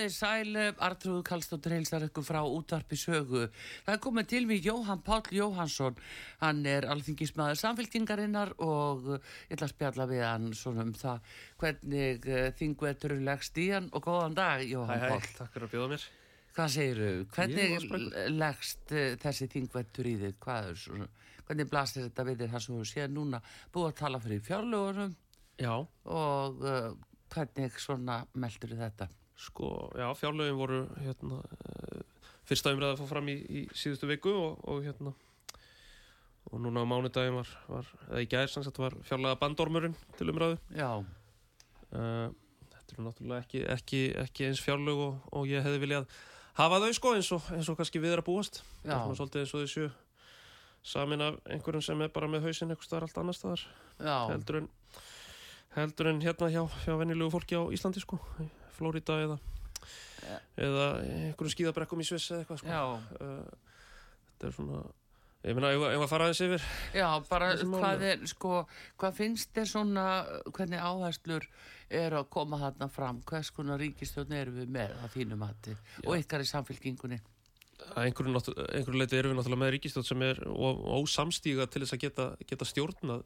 Þið sæl, Artrúðu Kallstóttir heilsar ykkur frá útvarpi sögu. Það er komið til mig Jóhann Páll Jóhansson, hann er alþingismæður samfélkingarinnar og ég ætla að spjalla við hann svona um það hvernig uh, þingvetur leggst í hann og góðan dag Jóhann Hæ, hæ, Páll. takk fyrir að bjóða mér. Hvað? Ég var Hvernig leggst uh, þessi þingvetur í þig? Hvað er svona? Hvernig blasir þetta við þér það sem þú séð núna búið að tala fyrir fjárlögunum Já, og uh, hvernig svona meldur þetta? Sko, já, fjárlögin voru hérna, uh, fyrsta umræða að fá fram í, í síðustu viku og, og hérna og núna á mánudagin var, var eða í gær sem sagt var fjárlega bandormurinn til umræðu. Já, Uh, þetta eru náttúrulega ekki, ekki, ekki eins fjárlög og, og ég hefði viljað hafa þau sko eins og, eins og kannski við er að búast. já, Það er svolítið eins og þessu samin af einhverjum sem er bara með hausinn eitthvað staðar allt annar staðar. heldur en heldur en hérna hjá, hjá venjulegu fólki á Íslandi sko, í Flórida eða Ja. eða einhverjum skíðabrekkum í Sviss eða eitthvað sko. uh, þetta er svona ég meina, ef að fara aðeins yfir Já, bara hvað er, sko, hvað finnst þér svona, hvernig áherslur er að koma þarna fram, hvers konar ríkistjórn erum við með á þínu mati og ykkar í samfélkingunni? að einhverju, einhverju leiti erum við náttúrulega með ríkistótt sem er ósamstíga til þess að geta, geta stjórnað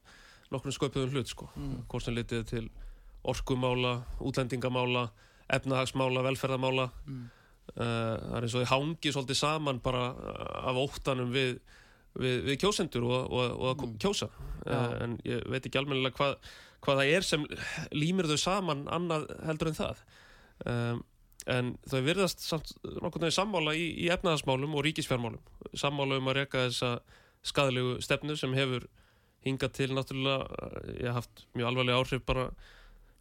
nokkrum sköpuðum hlut sko. Mm. hvort sem litið er til orkumála, útlendingamála efnahagsmála, velferðamála Mm. uh, það er eins og þið hangi svolítið saman bara af óttanum við, við, við kjósendur og, og, og að Mm. kjósa Já. uh, en ég veit ekki almennilega hvað, hvað það er sem límir þau saman annað heldur en það um, en þau virðast samt nokkurn veginn sammála í, í efnahagsmálum og ríkisfjármálum sammála um að reka þessa skadalegu stefnu sem hefur hingað til náttúrulega ég haft mjög alvarlega áhrif bara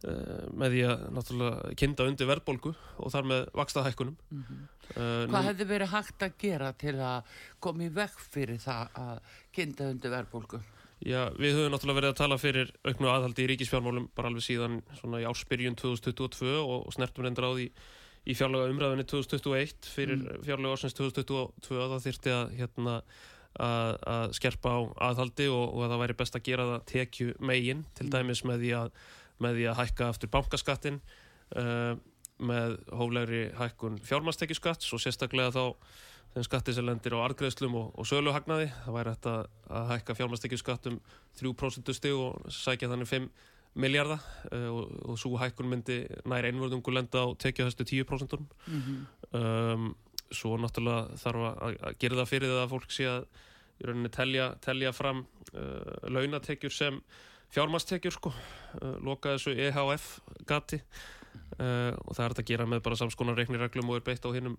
með því að náttúrulega kynda undir verðbólgu og þar með vaksta hækkunum Mhm. uh, Hvað hefði verið hægt að gera til að koma í vekk fyrir það að kinda undir verðbólgu? Já, við höfum náttúrulega verið að tala fyrir auknu aðhaldi í ríkisfjármálum bara alveg síðan svona í áspyrjun 2022 og, snertum reyndar á því í fjárlega umræðinni 2021 fyrir Mm. mm. fjárlega ársins 2022 að það þyrfti að hérna að, að skerpa á aðhaldi og, og að það væri best að gera það tekju megin til Mm. dæmis með því að, með því að hækka aftur bankaskattin uh, með hóflegri hækkun fjármastekjuskatts og sérstaklega þá þeim skatti sem lendir á argreðslum og, og söluhagnaði. Það væri hægt að, að hækka fjármastekjuskatt um 3% stig og sækja þannig 5 miljardar uh, og, og svo hækkun myndi nær einvörðungu lenda á tekjuhæstu 10%. Mm -hmm. Um, svo náttúrulega þarf að, að gera það fyrir það að fólk sé að í rauninni telja, telja fram uh, launatekjur sem fjármastekjur sko, uh, loka þessu EHF gati. Uh, og það er hægt að gera með bara samskonar reiknireglum og er beitt á hinnum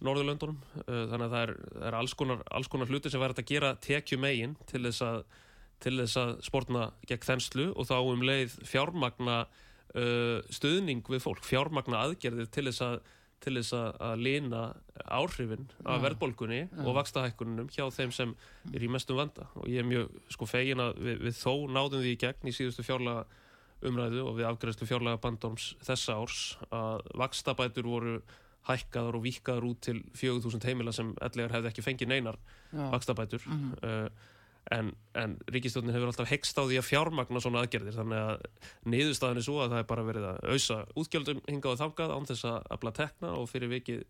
Norðurlöndunum. Uh, þannig að það er, það er alls, konar, alls konar hluti sem væri hægt að gera tekju megin til þess að, til þess að spórna gegn þenslu og þá um leið fjármagna uh, stuðning við fólk, fjármagna aðgerðir til þess að til þess að, lina áhrifin af Já. verðbólgunni Já. og vakstahækkununum hjá þeim sem er í mestum vanda og ég er mjög sko fegin að við, við þó náðum því í gegn í síðustu fjárlega umræðu og við afgræðslu fjárlega bandorms þessa árs að vakstabætur voru hækkaðar og víkkaðar út til 4000 heimila sem ellegar hefði ekki fengið neinar vakstabætur Mhm. En, en ríkistjórnin hefur alltaf hegst á því að fjármagna svona aðgerðir þannig að niðurstaðan er svo að það er bara verið að ausa útgjöldum hingað og þangað án þess að afla tekna og fyrir vikið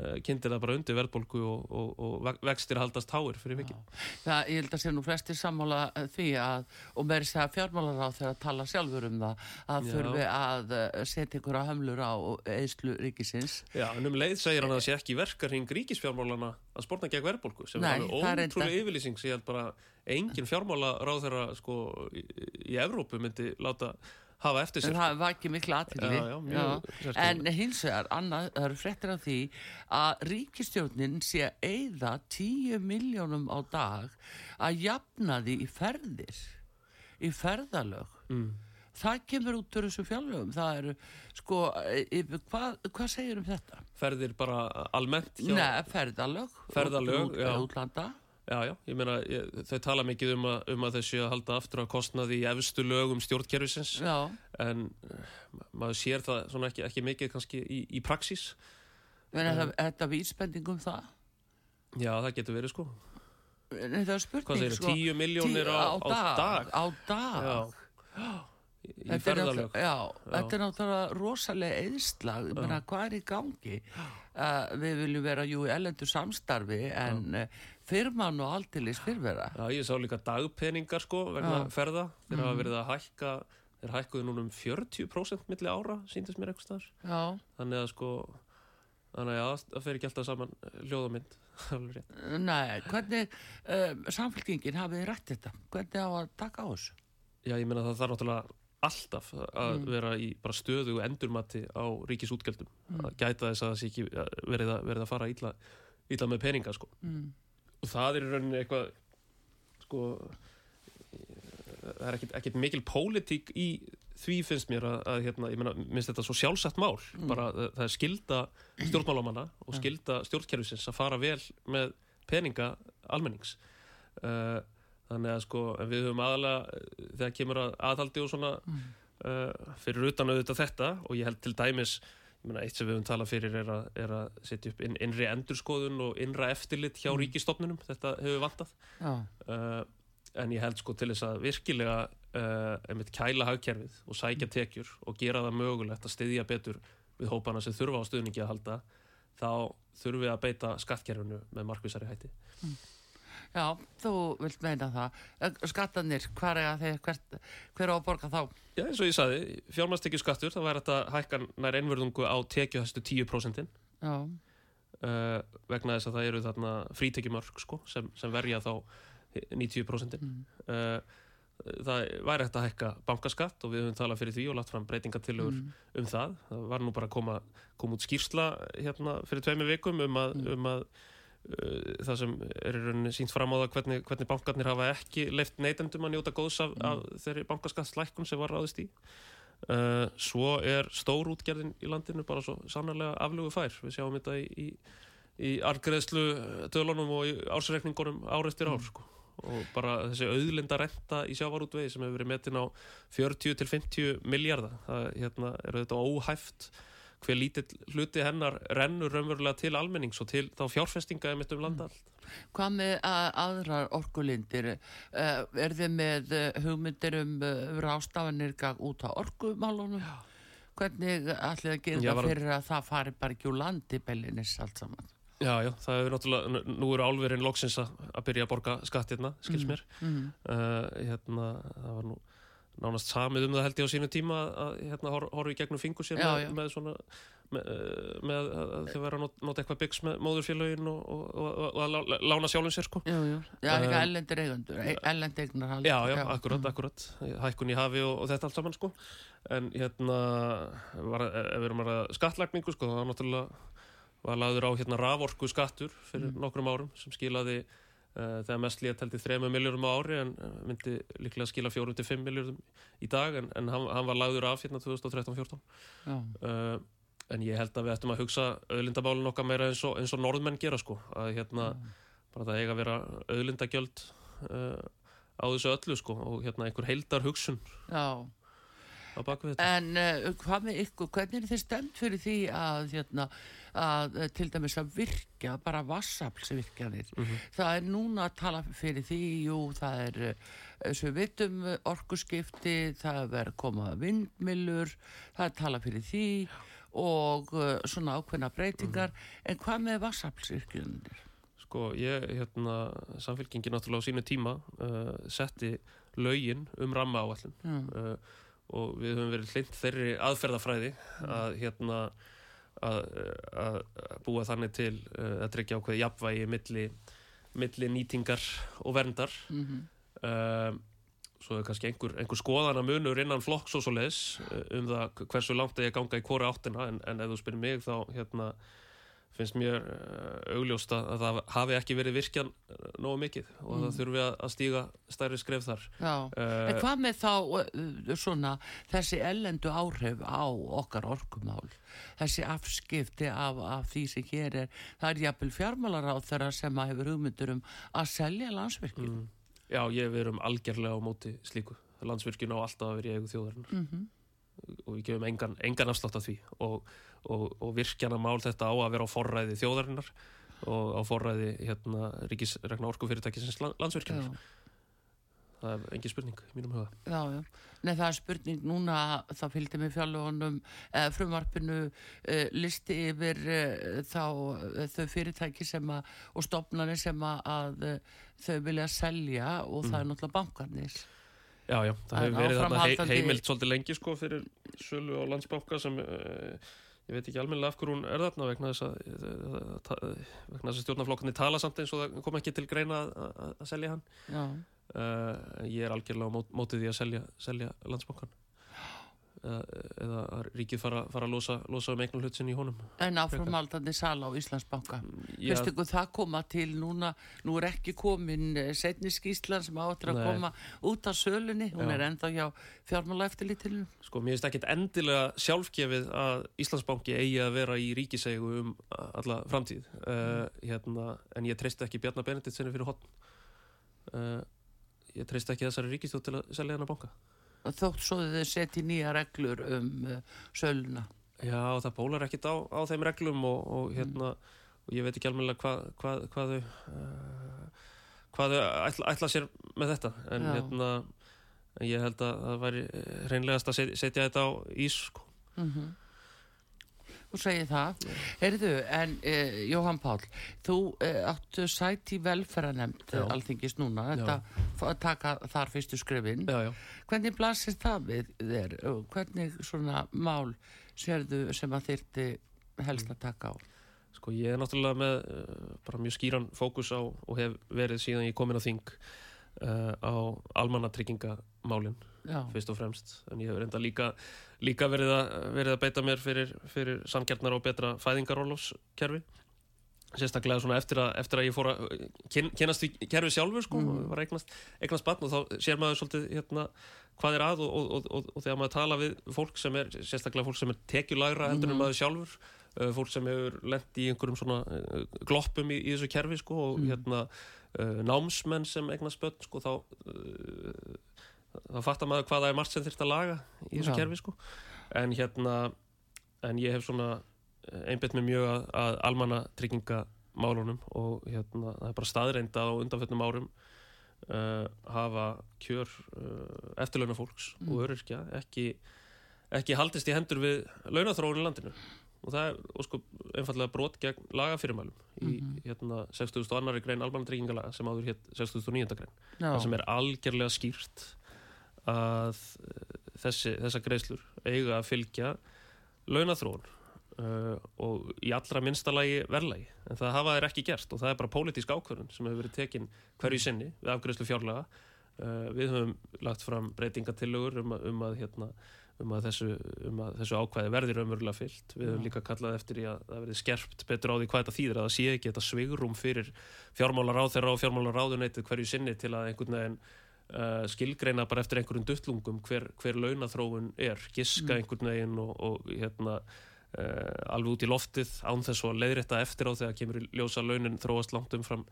uh, kynntir það bara undir verðbólgu og, og, og vextir haldast háir fyrir vikið. Það, ég held að sé nú flestir sammála eh, því að, og með þess að fjármálar á þegar að tala sjálfur um það, að þurfi að eh, setja ykkur að hömlur á eðslu ríkisins. Já, en um leið segir hann að það sé ekki verkarhing ríkisfjármálana að spórna gegn verðbólgu sem Nei, er alveg ótrúlega yfirlýsing sem ég held bara engin fjármála ráðherra sko í, í Evrópu myndi láta hafa eftir sér. það var ekki mjög sérkennilegt. En hins vegar, annað, það eru fréttir af því að ríkistjórnin sé að eyða 10 miljónum á dag að jafna því í ferðir, í ferðalög. Mm. Það kemur út úr þessu fjárlögum. Það eru, sko, e, hvað, hvað segir um þetta? Ferðir bara almennt hjá... Nei, ferðalög. Ferðalög, út, já. Útlanda. Já, já, ég meina, þau tala mikið um að, um að þessi að halda aftur að kostnaði í efstu lögum stjórnkerfisins Já, en maður sér það svona ekki, ekki mikið kannski í, í praxís. en er þetta vísbending um það? Já, það getur verið sko. Nei, það er spurning, sko. 10 milljónir Tíu- á, á dag? Á dag. Já, í, í Þetta er náttúrulega- Já, þetta er náttúrulega rosalega eðsla, ég meina, hvað er í gangi? Uh, við viljum vera jú í ellendu samstarfi en uh, firman og alltilis fyrrvera. Já, ég sá líka dagpeningar sko vegna Já. ferða. Þeir Mhm. hafa verið að hækka, þeir hækkuðu núna um 40% milli ára, síndist mér eitthvað Þannig að sko, þannig að já, það fer ekki alltaf saman eh, rétt. nei, hvernig uh, samfélkingin hafið rætt þetta? Hvernig á að taka á þessu? Já, ég meina það þarf náttúrulega alltaf að Mm. vera í bara stöðu og endurmati á ríkisútgjöldum. Mm. Að gæta þess að það sé ekki eh, verið að, verið að fara illa, illa með peninga sko. Mm. og það er í rauninni eitthvað sko það er ekkit mikil pólitík í því finnst mér að, að hérna, ég meina, minnst þetta svo sjálfsagt mál. Bara það, er skilda stjórnmálamanna og skilda stjórnkerfisins að fara vel með peninga almennings. Uh, þannig að sko við höfum aðalega eh, þegar kemur að aðhaldi og svona uh, fyrir utan auðvitað þetta og ég held til dæmis meina, eitt sem við höfum talað fyrir er að, er að setja upp inn, innri endurskoðun og innra eftirlit hjá mm. ríkistofnunum, þetta hefur vantað. Já, uh, en ég held sko til þess að virkilega uh, einmitt kæla hagkerfið og sækja tekjur og gera það mögulegt að styðja betur við hópana sem þurfa á stuðningi að halda þá þurfum við að beita skattkerfinu með markvísari hætti já, þú vilt meina það. Skattanir, er hvert, hver á að borga þá? Já, eins og ég saði, fjármastekju skattur það væri þetta hækkan nær einverðungu á tekjuhæstu 10% Já, uh, vegna þess að það eru þarna frítekjumörk sko, sem, sem verja þá 90% mm. það væri hægt að hækka bankaskatt og við höfum talað fyrir því og lagt fram breytingatillögur um það það var nú bara að koma, koma út skýrsla hérna fyrir tveimur vikum um að, um að uh, það sem er í rauninni sínt fram á það hvernig, hvernig bankarnir hafa ekki leift neytendum að njóta góðs af, af þeirri bankaskattslækkun sem var ráðist í. Uh, svo er stór útgerðin í landinu bara svo sannarlega aflugu fær. Við sjáum þetta í, í, í argreðslu tölunum og í ársreikningunum ár eftir ár sko. og bara þessi auðlinda renta í sjávarútvegi sem hefur verið metin á 40 til 50 miljardar það hérna, er þetta óhæft hver lítill hluti hennar rennur raunverulega til almennings og til þá fjárfestinga um landa allt Hvað með að, aðrar orkulindir? Uh, er þið með uh, hugmyndir um uh, rástafanir út á orkumálunum? Hvernig ætlið að gera það fyrir að það fari bara ekki úr landi bellinis allt saman? Já, já, það er náttúrulega, nú eru álverinn loksins að, byrja að borga skattirna, skils mér. Mm. Uh, hérna, það var nú nánast samið um það held ég á sínu tíma að, hérna, hor, horfi í gegnum fingur sér Já, með, já. með svona með, eh, með að þau vera að nota, nota eitthvað byggs með móðurfélögin og, og, og, og að lá- lána sjálfum sér sko. Jú. Já, líka Um, ellendir eigundur, ellendir eignar Já, já, akkurat, akkurat hækkun í hafi og, þetta allt saman sko. en hérna var, ef við erum að skattlagningu sko, það var náttúrulega var lagður á hérna raforku skattur fyrir nokkrum árum sem skilaði þegar mest held í 3 miljórum á ári en myndi líklega skila 4-5 miljórum í dag en, en hann, hann var lagður af hérna 2013-14 Já, uh, en ég held að við ættum að hugsa auðlindamálun okkar meira eins og, eins og norðmenn gera sko að hérna bara það eiga að vera auðlindagjöld uh, á þessu öllu sko og hérna einhver heildar hugsun já. á bakvið þetta. En uh, hvað með ykkur, hvernig er þið stemt fyrir því að, hérna, að uh, til dæmis að virkja, bara vassaflsvirkjanir? Það er núna að tala fyrir því, jú, það er, eins og við vitum, orkuskipti, það er verið að koma vindmillur, það er tala fyrir því og uh, svona ákveðna breytingar en hvað með vassaflsvirkjunir? Sko, ég, hérna, samfélkingi náttúrulega á sínu tíma uh, setti lögin um ramma áallin Mm. uh, og við höfum verið hlind þeirri aðferðafræði að, hérna, að, að, búa þannig til uh, að tryggja ákveði jafnvægi milli, milli nýtingar og verndar. Mm -hmm. uh, svo er kannski einhver, einhver skoðana munur innan flokks og svo leis um það hversu langt er ég að ganga í hvora áttina. En, en ef þú spyrir mig þá hérna, finnst mér uh, augljóst að að það hafi ekki verið virkjan nógu mikið. Og Mm. það þurfi að, að stíga stærri skref þar. Já, Uh, en hvað með þá svona þessi ellendu áhrif á okkar orkumál þessi afskipti af, af því sem hér er. Það er jafnvel fjármálar á þeirra sem að hefur hugmyndur um að selja landsvirkjum mm, Já, ég við erum algjörlega á móti slíku. Landsvirkjun á alltaf að vera í eigu þjóðarinnar. Mm -hmm. og við gefum engan, engan afslátt af því. Og, og, og virkjana mál þetta á að vera á forræði þjóðarinnar og á forræði hérna, ríkisregna orkufyrirtækisins landsvirkjunar það er engin spurning í mínum huga. Já, já. Nei, það er spurning núna, það fylgdi með fjárlögunum, eða frumvarpinu eh, listi yfir eh, þá eh, þau fyrirtæki sem að, og stopnarnir sem að, að eh, þau vilja selja og það er náttúrulega bankarnir. Já, já, það hefur verið áframhaldandi- heimild svolítið lengi sko fyrir sölu á landsbanka sem uh, ég veit ekki almennilega af hverju hún er þarna vegna þess að, ta- vegna þess að stjórnarflokkarnir tala samt eins og það kom ekki til greina að selja hann. Já, uh, ég er algjörlega á mót, mótið því að selja, selja landsbankan eða, eða að ríkið fara, fara að losa, losa um eignum hlut sinn í honum. En áframhaldandi sala á Íslandsbanka. Já, Fyrstu ykkur það koma til núna, nú er ekki komin eh, seinni skýslan sem áttur að koma út af sölunni, hún Já. er enda hjá fjármála eftirlítinu. sko, mér finnst ekkit endilega sjálfgefið að Íslandsbanki eigi að vera í ríkiseigu um alla framtíð. Uh, hérna, en ég treysti ekki Bjarnar Benediktsson fyrir hotn uh, ég treysti ekki þessari ríkistjóð til að selja hennar banka Þótt svo þau setji nýja reglur um uh, söluna. Já, það bólar ekkit á, á þeim reglum og, og hérna og ég veit ekki alveg hvað hva, hva þau uh, hvað þau ætla, ætla sér með þetta en Já. hérna ég held að það væri reynlegast að setja, setja þetta á ís sko. Mm Þú segir það. Heyrðu, en uh, Jóhann Pál, þú uh, áttu sæti í velferðanemnd alþingis núna, þetta að taka þar fyrstu skrifin. Já, já Hvernig blasir það við þér? Hvernig svona mál sérðu sem að þyrti helst að taka á? Sko ég er náttúrulega með uh, bara mjög skýran fókus á og hef verið síðan ég komin á þing uh, á almannatryggingamálin Já, fyrst og fremst en ég hef reynda líka, líka verið, að, verið að beita mér fyrir, fyrir samkjarnar og betra fæðingarólofskerfi sérstaklega svona eftir að, eftir að ég fór að kyn, kynast í kerfi sjálfur sko, mm. var eignast, eignast batn og þá sér maður svolítið hérna, hvað er að og, og, og, og, þegar maður tala við fólk sem er, sérstaklega fólk sem er tekjulægra heldur en Mhm. maður sjálfur uh, fólk sem hefur lent í einhverjum svona uh, gloppum í, í þessu kerfi sko, og Mhm. hérna námsmenn sem eignast börn sko, þá þá fattar maður hvað það er margt sem þurft að laga í þessu kerfi sko. en hérna en ég hef svona einbett mér mjög að, að almanna tryggingamálunum og hérna það er bara staðreind að á undanfjöldnum árum uh, hafa kjör uh, eftirlauna fólks Mm. og öryrkja ekki, ekki haldist í hendur við launathróun í landinu og það er sko, einfallega brot gegn lagafyrirmælum í Mhm. hérna 60.2. grein almanna tryggingalaga sem áður hétt 60.9. grein það sem er algjörlega skýrt að eh, þessi, þessa greiðslur eiga að fylgja launathróun uh, og í allra minnsta lagi verðlagi. En það hafa þeir ekki gert og það er bara pólitísk ákvörðun sem hefur verið tekin hverju sinni við afgreiðslu fjárlaga. Uh, við höfum lagt fram breytingatillögur um, að- um að hérna um að þessu, um að þessu ákvæði verði raunverulega fyllt. Við höfum líka kallað eftir í að það verði skerpt betur á því hvað þetta þýðir að það sé ekki þetta svigrum fyrir fjármálaráð þeirra og fjármálaráðuneytið hverju sinni til að einhvern veginn uh, skilgreina bara eftir einhverjum duttlungum hver, hver launathróun er, giska Mm. einhvern veginn og, og hérna uh, alveg út í loftið án þess að leiðrétta eftir á þegar kemur í ljósa launin þróast langt umfram,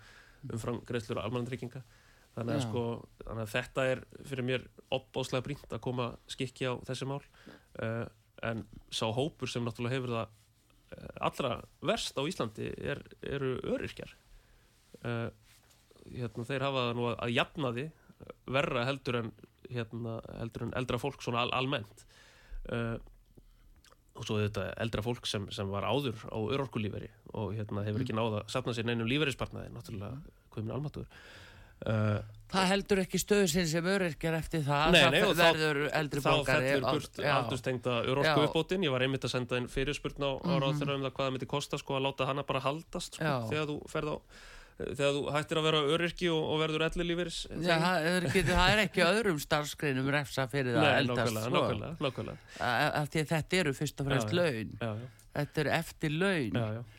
umfram greiðslur almannatrygginga. Þannig að, sko, þannig að þetta er fyrir mér opbáslega brínt að koma skikki á þessi mál. Uh, en sá hópur sem náttúrulega hefur það allra verst á Íslandi er, eru öryrkjar. Uh, hérna, þeir hafa það nú að, að jafna því verra heldur en, hérna, heldur en eldra fólk svona al, almennt. Uh, og svo þetta eldra fólk sem, sem var áður á örorkulíferi og hérna hefur ekki náða að sapna sér neinum líferispartnaði náttúrulega komin almatur uh, Það heldur ekki stöðu sinn sem öryrkjar eftir það, Nei, það nei, þá- verður eldri þá borgari. fellur aldurstengda örorku Já. uppbótin. Ég var einmitt að senda inn fyrirspurn á, á ráðþurra um það hvað það myndi kosta sko að láta hana bara haldast sko, þegar þú ferð á þegar þú hættir að vera öryrki og, og verður ellilíferis Já, það er, ekki, það er ekki öðrum starfsgreinum refsa fyrir það að Nei, eldast nákvæmlega, svo. nákvæmlega, nákvæmlega. Að- að að þetta eru fyrst og fremst Já, laun. Já, já, þetta eru eftir laun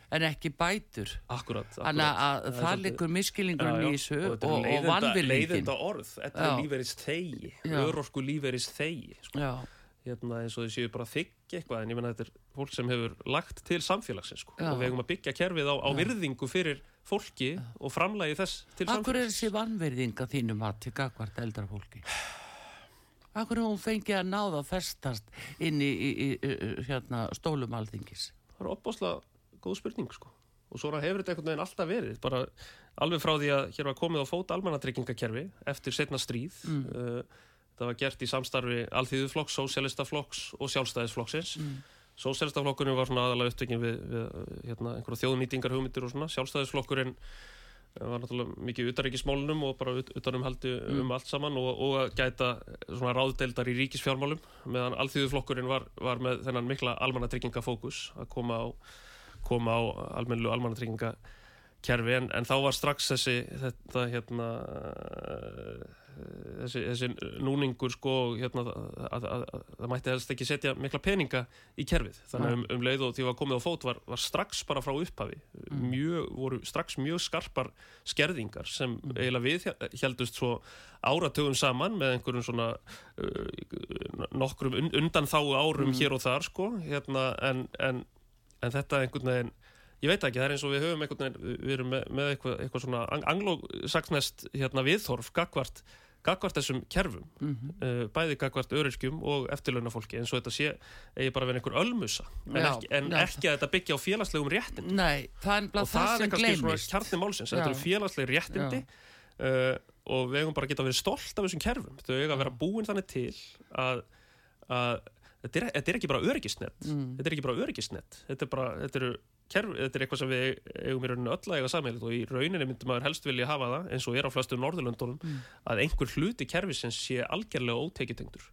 en ekki bætur. Akkurat, þannig akkurat. að er það svolítið- liggur miskilingurinn í þessu og, og, og leiðinda, vannvirðingin leiðinda orð þetta er líferis þegi örorku líferis þegi sko. Hérna, eins og þau séu bara að þykja eitthvað en ég menna þetta er fólk sem hefur lagt til samfélagsins sko. Og við eigum að byggja kerfið á, á virðingu fyrir fólki og framlægi þess til Akkur er þessi vannverðing að þínum að til gagvart eldra fólki? Akkur er hún fengið að náða að festast inn í, í, í, hérna, stólum alþingis? það er opbáslega góð spurning sko. og svona hefur þetta einhvern veginn alltaf verið bara alveg frá því að hér var komið á fót almannatryggingakerfi eftir setna stríð mm. það var gert í samstarfi alþýðuflokks, sósélistaflokks og sjálfstæðisflokksins mm. Sósélistaflokkurinn var svona aðalega upptökin við, við hérna, einhverja þjóðnýtingar hugmyndir og svona. Sjálfstæðisflokkurinn eh, var náttúrulega mikið utaríkismálunum og bara ut, utanum haldi um allt saman og, og að gæta svona ráðdeildar í ríkisfjármálum meðan alþýðuflokkurinn var, var með þennan mikla almannatryggingafókus að koma á, koma á almennilu almannatryggingakkerfi en, en þá var strax þessi þetta hérna þessi, þessi núningur sko hérna að, að, að, að það mætti helst ekki setja mikla peninga í kerfið. Þannig að um, um leið og því var komið á fót var, var strax bara frá upphafi. Mjög, voru strax mjög skarpar skerðingar sem eiginlega við heldust svo áratugum saman með einhverjum svona uh, nokkrum un, undan þá árum hér og þar sko hérna en, en, en þetta einhvern veginn ég veit ekki, það er eins og við höfum veginn við erum með, með eitthvað, eitthvað svona anglosaksnest hérna viðþorf gagvart, gagvart þessum kerfum. Uh, bæði gagvart öryrkjum og eftirlaunafólki eins og þetta sé eigi bara verið einhver ölmusa en, Já, ekki, en já. ekki að þetta byggja á félagslegum réttindi Nei, það er það, það er kannski svona kjarni málsins þetta eru félagsleg réttindi uh, og við eigum bara að geta verið stolt af þessum kerfum. Þau eiga að vera búin þannig til að, að þetta, er, þetta er ekki bara öryggisnett Mm. þetta er ekki bara öryggisnett þetta er bara, þetta eru kerf, þetta er eitthvað sem við eigum í rauninu öll að eiga samheilit og í rauninni myndi maður helst vilja hafa það eins og er á flestu Norðurlöndunum Mm. að einhver hluti kerfisins sé algjörlega ótekitengdur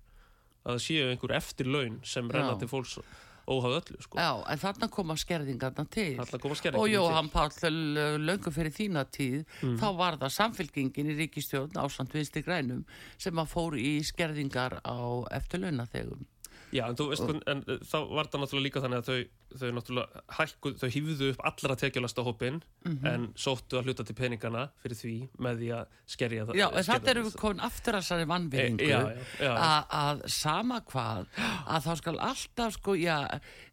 að séu einhver eftirlaun sem renna Já. til fólks óháð öllu sko. Já, en þarna koma skerðingarna til. Skerðingarnar Og. Mm. Jóhann Páll, löngu fyrir þína tíð, þá var það samfélkingin í ríkistjórn ásand vinstri grænum sem að fór í skerðingar á eftirlaunaþegum. Já, en þú veist, hvern, en uh, þá var það náttúrulega líka þannig að þau, þau náttúrulega hækkuð, þau hýfðu upp allra tekjulasta hópin Mhm. en sóttu að hluta til peningana fyrir því með því að skerja það. Já, en þetta erum við komin aftur að þessari vannvinningu E, já, já, já. að- sama hvað að þá skal alltaf sko já,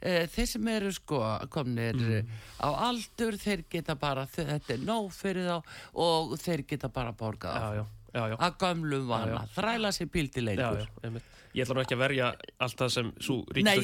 e, þeir sem eru sko komnir Mm. á aldur þeir geta bara, þetta er nóg fyrir þá og þeir geta bara borgað Já, já, já, já. að gömlum vana, Já, þræla sér Já, bíldileikur já, einmitt. Ég ætla nú ekki að verja allt það sem svo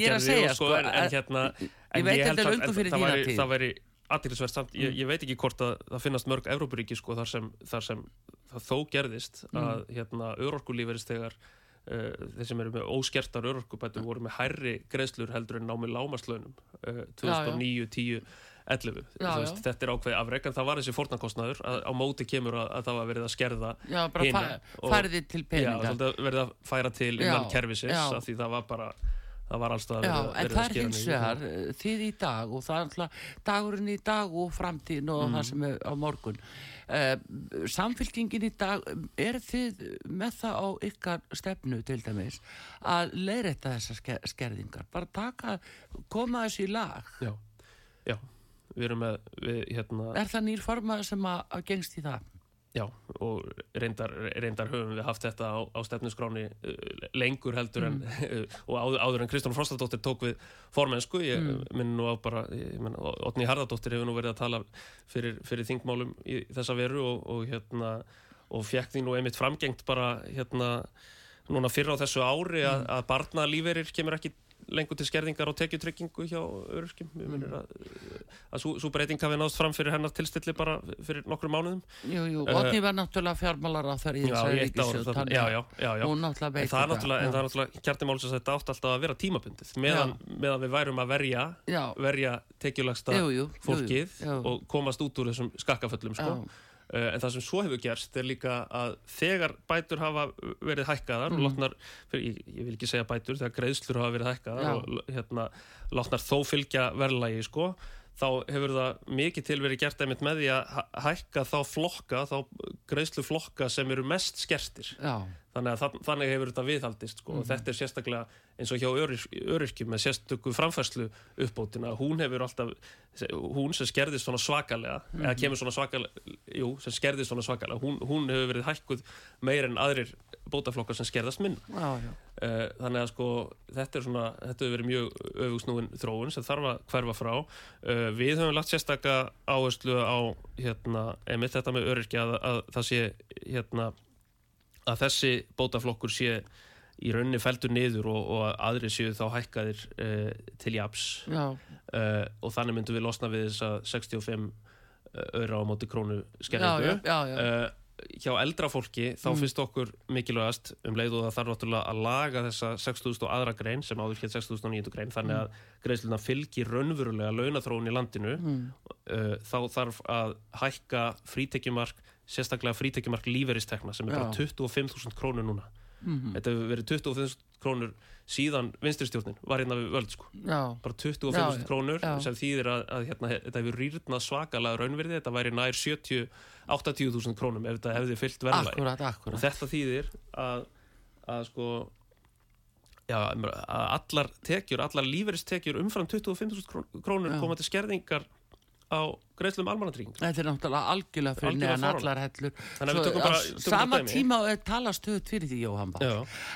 ég að segja, og, sko, en, en að- hérna ég en held er samt- löngu en fyrir það væri- væri aðeinsverst samt, ég, ég veit ekki hvort að það finnast mörg Evrópuríki sko þar sem, þar sem það þó gerðist að hérna örorkulíferist þegar uh, þeir sem eru með óskertar örorkubætur voru með hærri greiðslur heldur en námi lámaslaunum uh, 2009, 10, 11 Já, veist, já. þetta er ákveði afrek en það var þessi fórnarkostnaður að á móti kemur að, að það var verið að skerða Já, bara færði til Já, peninga. svolítið verið að færa til Já, innan kerfisins já. af því það var bara það var allstað Já, verið, að- en verið það að er skera hins vegar eh, þið í dag og það er alltaf dagurinn í dag og framtíðin og Mm. það sem er á morgun. Uh, samfélkingin í dag er þið með það á ykkar stefnu til dæmis að leiðrætta þessar sker skerðingar? Bara taka, koma þessu í lag. Já, já, við erum með við, hérna, er það nýr formaður sem að, að gengst í það? Já, og reyndar, reyndar höfum við haft þetta á, á stefnuskráni uh, lengur heldur en og áður, en Kristján Frostadóttir tók við formensku, ég minn nú á bara Otni Harðardóttir hefur nú verið að tala fyrir, fyrir þingmálum í þessa veru og, og hérna og fekk því nú einmitt framgengt bara hérna núna fyrr á þessu ári að, að barnalíferir kemur ekki lengur til skerðingar og tekjutryggingu hjá öryrkjum. Mm. að, að svo, svo breyting hafi náðst fram fyrir hennar tilstilli bara fyrir nokkrum mánuðum. Jú, jú, Eh, Otni var náttúrulega fjármálar á þar í þessari ríkisjóð, En það er náttúrulega, kjartimálsins að þetta átt alltaf að vera tímabundið. Meðan, meðan við værum að verja Já, verja tekjulagsta jú, jú, jú, fólkið og komast út úr þessum skakkaföllum sko. Já. Uh, en það sem svo hefur gerst er líka að þegar bætur hafa verið hækkaðar Mm. og látnar, fyrir, ég, ég vil ekki segja bætur þegar greiðslur hafa verið hækkaðar Já. og hérna, látnar þó fylgja verðlægi sko, þá hefur það mikið til verið gert einmitt með því að hæ- hækka þá flokka, þá greiðslu flokka sem eru mest skertir Já, þannig að þann- þannig hefur þetta viðhaldist sko. og þetta er sérstaklega eins og hjá öryr, öryrkjum með sérstöku framfærslu uppbótina, hún hefur alltaf hún sem skerðist svona svakalega eða kemur svona svakalega jú, sem skerðist svona svakalega, hún, hún hefur verið hækkuð meir en aðrir bótaflokkar sem skerðast minn já, já. Uh, þannig að sko þetta er svona, þetta hefur verið mjög öfugsnúin þróun sem þarf að hverfa frá. Uh, við höfum lagt sérstaka áherslu á hérna, einmitt þetta með öryrkja að, að það sé hérna að þessi bótaflokkur sé í rauninni feldur niður og, og að aðri séu þá hækkaðir uh, til japs uh, og þannig myndum við losna við þessa 65 öra á móti krónu skerðingu uh, hjá eldra fólki þá Mm. finnst okkur mikilvægast um leið og það þarf náttúrulega að laga þessa 6.000 og aðra grein sem áður hér 6.900 grein þannig Mm. að greiðsluna fylgir raunverulega launathróun í landinu Mm. þá þarf að hækka frítekjumark sérstaklega frítekjumark líferistekna sem er bara Já. 25.000 krónur núna. Mhm. þetta hefur verið 25.000 krónur síðan vinstristjórnin var hérna við völd sko. Bara 25.000 Já, já, krónur já. sem þýðir að, að hérna, þetta hefur rýrnað svakalega raunverði, þetta væri nær 70-80.000 krónum ef þetta hefði fyllt akkurat, og þetta þýðir að, að sko já, að allar tekjur, allar líferistekjur umfram 25.000 krón- krónur koma til skerðingar á greiðslum almannatrygging Þetta er náttúrulega algjörlega fyrir neðan allar hellur Þannig að við tökum bara- tökum Sama dæmi. tíma er tala stöðut fyrir því Jóhann.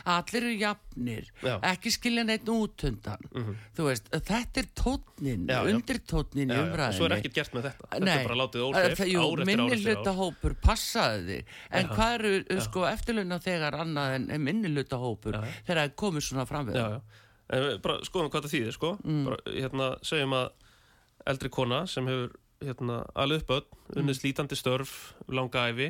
Allir eru jafnir Já. Ekki skilja neitt út undan Mhm. Þú veist, þetta er tónnin Já, já. Undir tónnin í Já, já, og umræðinni svo er ekkert gert með þetta þetta er bara látið Eh, óhrif það- jú, ár eftir minni ár eftir hluta ár hópur passaði þig en Já. hvað eru sko eftirlauna þegar annað en, en minni hluta hópur þegar það komið svona fram við já, já. En við bara skoðum hvað það þýðir sko. Mm. bara, hérna, segjum að eldri kona sem hefur hérna, alveg upp öll, unnið slítandi störf langa æfi,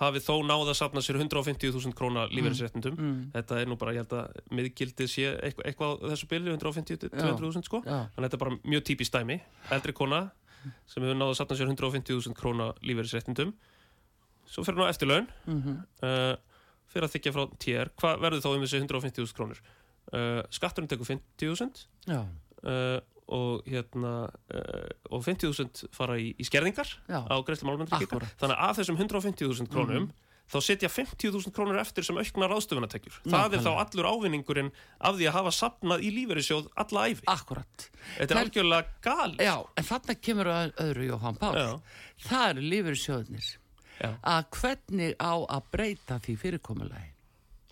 hafi þó náð að safna sér 150.000 króna lífeyrisréttindum. Mm. þetta er nú bara, ég held að miðgildið sé eitthvað, eitthvað á þessu byrju, 150-200.000 sko, Já, þannig að þetta er bara mjög típist dæmi. Eldri kona sem hefur náð að safna sér 150.000 króna lífeyrisréttindum. Svo fyrir hún á eftirlaun. Mm uh, fyrir að þykja frá TR hvað verður þá um þessi 150.000 krónur? Uh, skatturinn tekur 50.000 já, uh, og hérna uh, og 50.000 fara í, í skerðingar já, á greiðslum Akkúrat. þannig að þessum 150.000 krónum Mhm. þá setja 50.000 krónur eftir sem aukna ráðstöfunatekjur það er þá allur ávinningurinn af því að hafa sapnað í lífeyrissjóð alla æfi akkurat þetta er algjörlega gal Já, en þarna kemur að öðru Jóhann Pál Já. það eru lífeyrissjóðnir Já. að hvernig á að breyta því fyrirkomulagi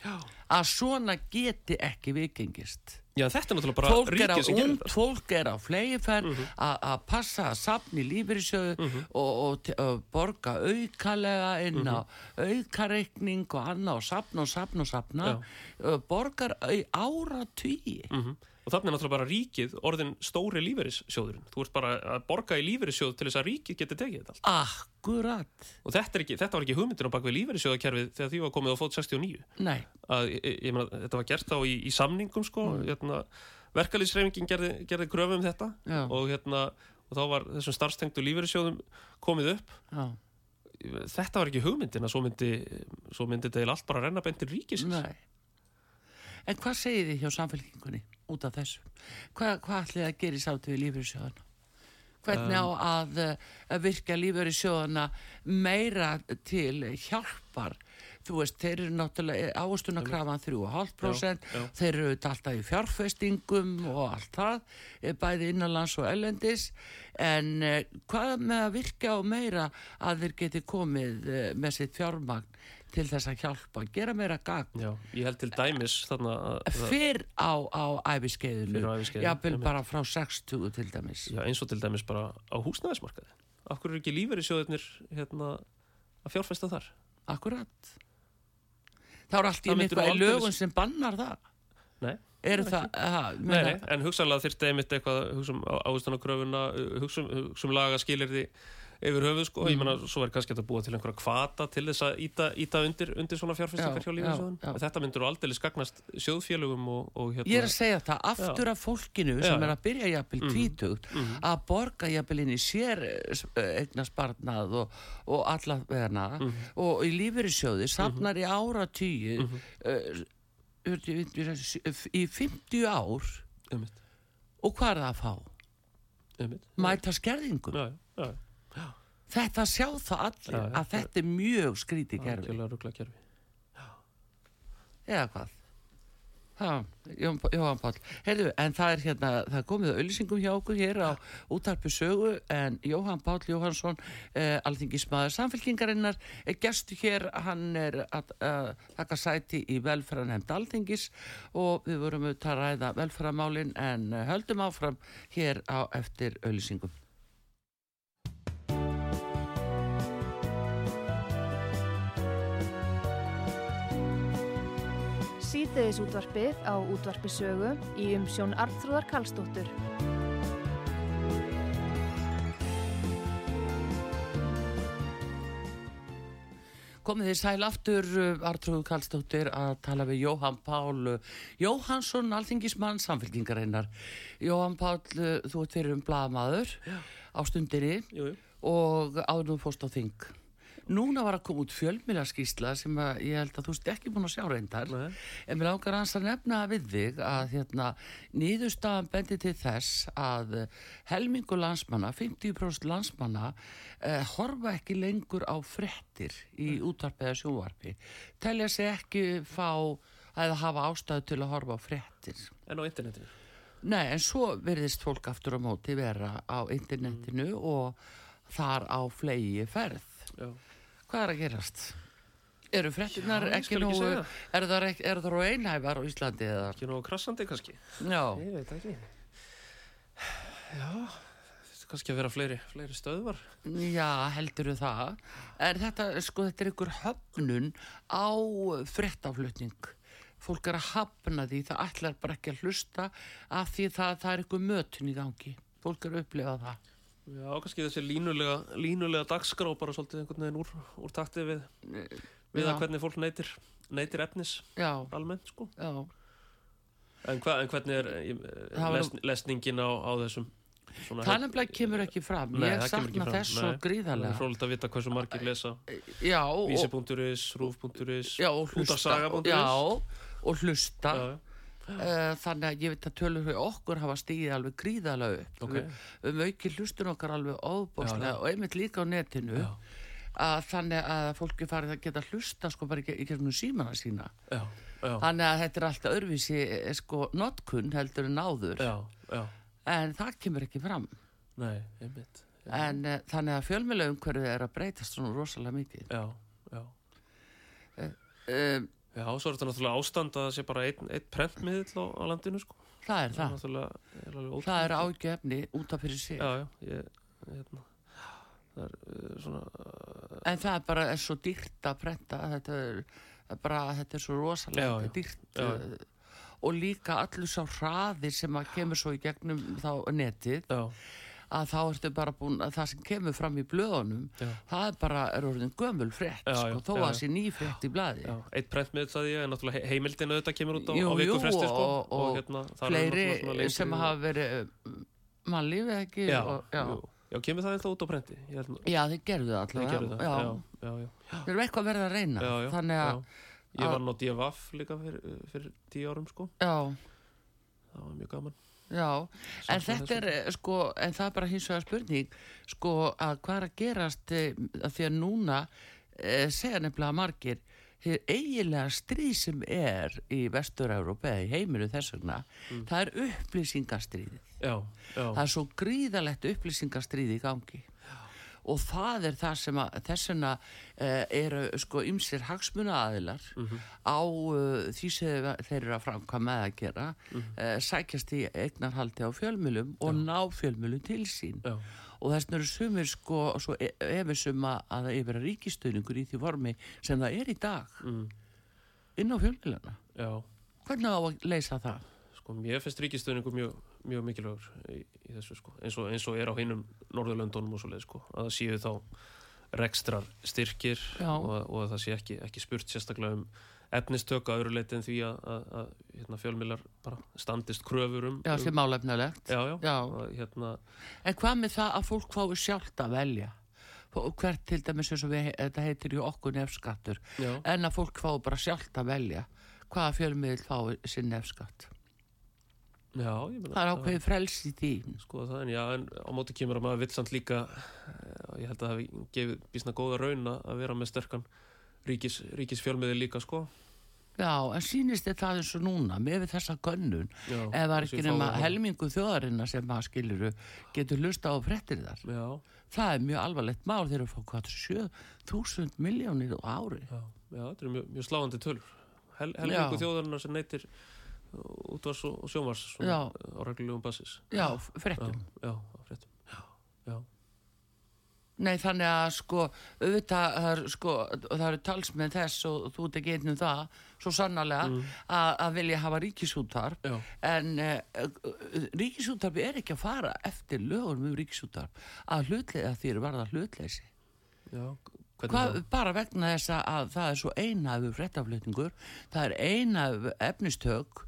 Já. að svona geti ekki vikingist Já, þetta er náttúrulega bara fólk ríkið sem gerir þetta. fólk er á flegiferð Mhm. að að passa að sapni lífeyrissjóðu og, og, te- og borga aukalega inn á aukareikning og annað og sapna og sapna og sapna uh, borgar ára Mhm. Og þannig er náttúrulega bara ríkið orðin stóri lífeyrissjóðurinn. Þú ert bara að borga í lífeyrissjóð til þess að ríkið geti tekið þetta allt. Akkurat, og þetta, ekki, þetta var ekki hugmyndin á bakvið lífeyrissjóðakerfið þegar því var komið á fót 69 nei. Að, ég, ég meina, þetta var gert þá í, í samningum sko, hérna, verkalýsreifingin gerði, gerði kröfu um þetta. Og, hérna, og þá var þessum starfstengtu lífeyrissjóðum komið upp. Já, þetta var ekki hugmyndin að svo myndi, svo myndi þetta allt bara renna beintir ríkisins. Nei. En hvað segir þið hjá samfélkingunni út af þessu. Hvað, hvað ætlið að gera í sátu við lífeyrissjóðana hvernig á að, eh, að virka lífeyrissjóðana meira til hjálpar? Þú veist, þeir eru náttúrulega ávastuna krafan 3,5% Já, já. þeir eru alltaf í fjárfestingum og allt það, eh, bæði innanlands og ellendis en eh, hvað með að virka á meira að þeir geti komið með sitt fjármagn til þess að hjálpa, gera meira gagn. Já, ég held til dæmis fyrr á, á æfiskeiðinu, á einmitt. bara frá 60 til dæmis. Já, eins og til dæmis bara á húsnæðismarkaði. Af hverju er ekki lífeyrissjóðirnir hérna, að fjárfesta þar? Akkurat. Það er allt í eitthvað í lögun sem bannar það. Nei, Er það, það Nei, nei, en hugsanlega þyrfti einmitt eitthvað hugsa um áhustanarkröfuna hugsa um, hugsa um laga skilirði yfir höfuð sko, ég menna, svo er kannski að búa til einhverja kvata til þess að íta, íta undir, undir svona fjárfestingar Já, hjá já, já. En þetta myndur aldrei skagnast sjóðfélögum og, og hérna Ég er að segja það, aftur af fólkinu sem Já. er að byrja jafnvel Mhm. tvítugt að borga jafnvel inn í sér egna sparnað og, og alla veðna Mhm. og í lífeyrissjóði safnar í ára tíu Mhm. í 50 ár og hvað er það að fá? Mæta skerðingum. já, já, já, Þetta sjá það allir að þetta er mjög skrítið kerfi. algjörlega ruggla kerfi Eða hvað? Jóhann Páll. Heyrðu, en það er hérna, það komið auðlýsingum hjá okkur hér á útarpi sögu en Jóhann Páll Jóhannsson, eh, alþingismæður samfélkingarinnar, er gestu hér, hann er að taka sæti í velferðanemnd alþingis og við vorum auðvitað að ræða velferðamálin en höldum áfram hér á eftir auðlýsingum. Síðdeðis útvarpið á útvarpi sögu í umsjón Arnþróðar Karlsdóttur. Komið þið sæl aftur, Artrúðu Kallstóttir, að tala við Jóhann Pál uh, Jóhansson, alþingismann samfélkingarinnar. Jóhann Pál, uh, þú ert fyrir um blaðamaður á stundinni Jú, jú, og áður nú fórst á þing. Núna var að koma út fjölmiðlarskísla sem að ég held að þú ert ekki búin að sjá reyndar. Nei. En mér ákar hans að nefna við þig að hérna, nýðustafan bendi til þess að eh, helmingu landsmanna, 50% landsmanna, eh, horfa ekki lengur á frettir í útvarpi eða sjónvarpi. Telja sig ekki fá eða hafa ástæðu til að horfa á frettir. en á internetinu Nei, en svo verðist fólk aftur á móti vera á internetinu og þar á flegi ferð. Já, Hvað er að gerast? Eru frettinnar ekki segja. eru það, eru það einhæfar á Íslandi eða? ekki nógu krassandi kannski Já, Ég veit ekki Já, þetta kannski að vera fleiri, fleiri stöðvar já, heldur það. En þetta, sko, þetta er ykkur höfnun á frettaflutning. Fólk er að hafna því, það ætlar bara ekki að hlusta af því það, það er ykkur mötun í gangi. Fólk er að upplifa það. Já, kannski þessi línulega, línulega dagskrá bara svolítið einhvern veginn úr, úr takti við, við að hvernig fólk neytir, neytir efnis Já, almennt, sko. já. En, hva, en hvernig er les, lesningin á, á þessum Það nefnilega kemur ekki fram. Nei, Ég sakna þess svo nei. Það er gríðarlega. frólægt að vita hversu margir lesa vísi.is, rúf.is útafsaga.is Já, og hlusta. Uh, þannig að ég veit að tölur fyrir okkur hafa stíðið alveg gríðalega upp. Ok. við, við auki hlustun okkar alveg já. og einmitt líka á netinu Já. að þannig að fólki farið að geta hlusta sko bara í, gegnum símana sína. Já, þannig að þetta er alltaf örvísi eh, sko notkun heldur en áður. En það kemur ekki fram. Nei, einmitt. En uh, þannig að fjölmjöla umhverfið er að breytast svona rosalega mikið. Já, já. Um, Já, svo er þetta náttúrulega ástand að það sé bara einn, einn prentmiðill á, á landinu, sko. Það er Það er það. er það er ágefni út af fyrir sig. Já, já, ég, hérna Það er uh, svona uh, En það er bara er svo dýrt að prenta þetta er, er bara, þetta er svo rosalega Já, já. dýrt Já. uh, og líka allur sá hraðir sem að kemur svo í gegnum þá netið. Já, að þá ertu bara búin að það sem kemur fram í blöðunum Já. það er bara, er orðin gömul frétt Já, sko, þó að það sé ný frétt í blaði. Já, eitt prentmiðill það ég en náttúrulega he- heimildin auðvitað kemur út á, Jú, á viku jú, fresti, sko. og- og hérna, þar eru fleiri náttúrulega sem og- hafa verið uh, mannlífið ekki Já, og, já. kemur það eitthvað út á nú- já, þeir gerðu það já, þeir eru eitthvað verið að reyna þannig að. Ég var nú DFF líka fyrir tíu árum, sko. Já, Það var mjög gaman já En þetta er, eh, sko, en það er bara hins vegar spurning, sko, að hvað er að gerast e, að því að núna e, segja nefnilega margir eiginlega stríð sem er í Vestur-Európa eða í heiminu þess vegna, Mm. það er upplýsingastríðið. Já, já, Það er svo gríðalegt upplýsingastríð í gangi. Og það er það sem að þessuna uh, eru sko ymsir hagsmuna aðilar Mhm. á uh, því sem þeir eru að framkvæma með að gera Mhm. uh, sækjast í eignarhaldi á fjölmjölum og ná fjölmjölum til sín. Já, og þess vegna eru sumir sko svo e- efisum að, að það yfir að ríkistöðningur í því formi sem það er í dag. Mm, inn á fjölmjöluna já. Hvernig á að leysa það? sko, mér finnst ríkistöðningu mjög, mjög mikilvægur í, í þessu sko, eins og, eins og er á hinnum Norðurlöndunum og svo leið sko, að það séu þá rekstrar styrkir og, og að það sé ekki, ekki spurt sérstaklega um efnistök að öðru leiti en því að, að, að hérna, fjölmiðlar bara standist kröfur um, Já, um sem málefnilegt. já, já, Já. Að, hérna, En hvað með það að fólk fái sjálft að velja? Hvert til dæmis eins og við, þetta heitir ju okkur nefnskattur, en að fólk fái bara sjálft að velja hvaða fjölmiðl fái sinn nefnskatt. Já, Það er ákveðið frels í því. skoða það, en já, en á móti kemur að maður vill samt líka eh, ég held að það gefið bísna góða raun að vera með sterkan ríkis, ríkis fjölmiði líka, sko Já, en sýnist þið það eins og núna með þessa gönnun, já, ef það er ekki nema helmingu þjóðarinnar sem maður skiluru getur lusta á frettir þar. já, Það er mjög alvarlegt mál þegar við fá hvað 7000 miljónir á ári. já, já, þetta er mjög, mjög sláandi tölur Hel, helmingu Já. þjóðarinnar sem neytir útvars og, sjónvars Já. á reglulegum basis. Já, já, frettum. já, á fréttum. Já, já, Nei, þannig að sko, auðvitað, það er, sko, það eru talsmenn þess og þú ert ekki einn um það, svo sannarlega, að, að vilja hafa ríkisúttarp, já, en uh, uh, ríkisúttarpi er ekki að fara eftir lögum um ríkisúttarp að hlutlega þýr varða hlutleysi. já Hvað, bara vegna þess að það er svo einhæfu fréttaflutningur, það er einhæfu efnistök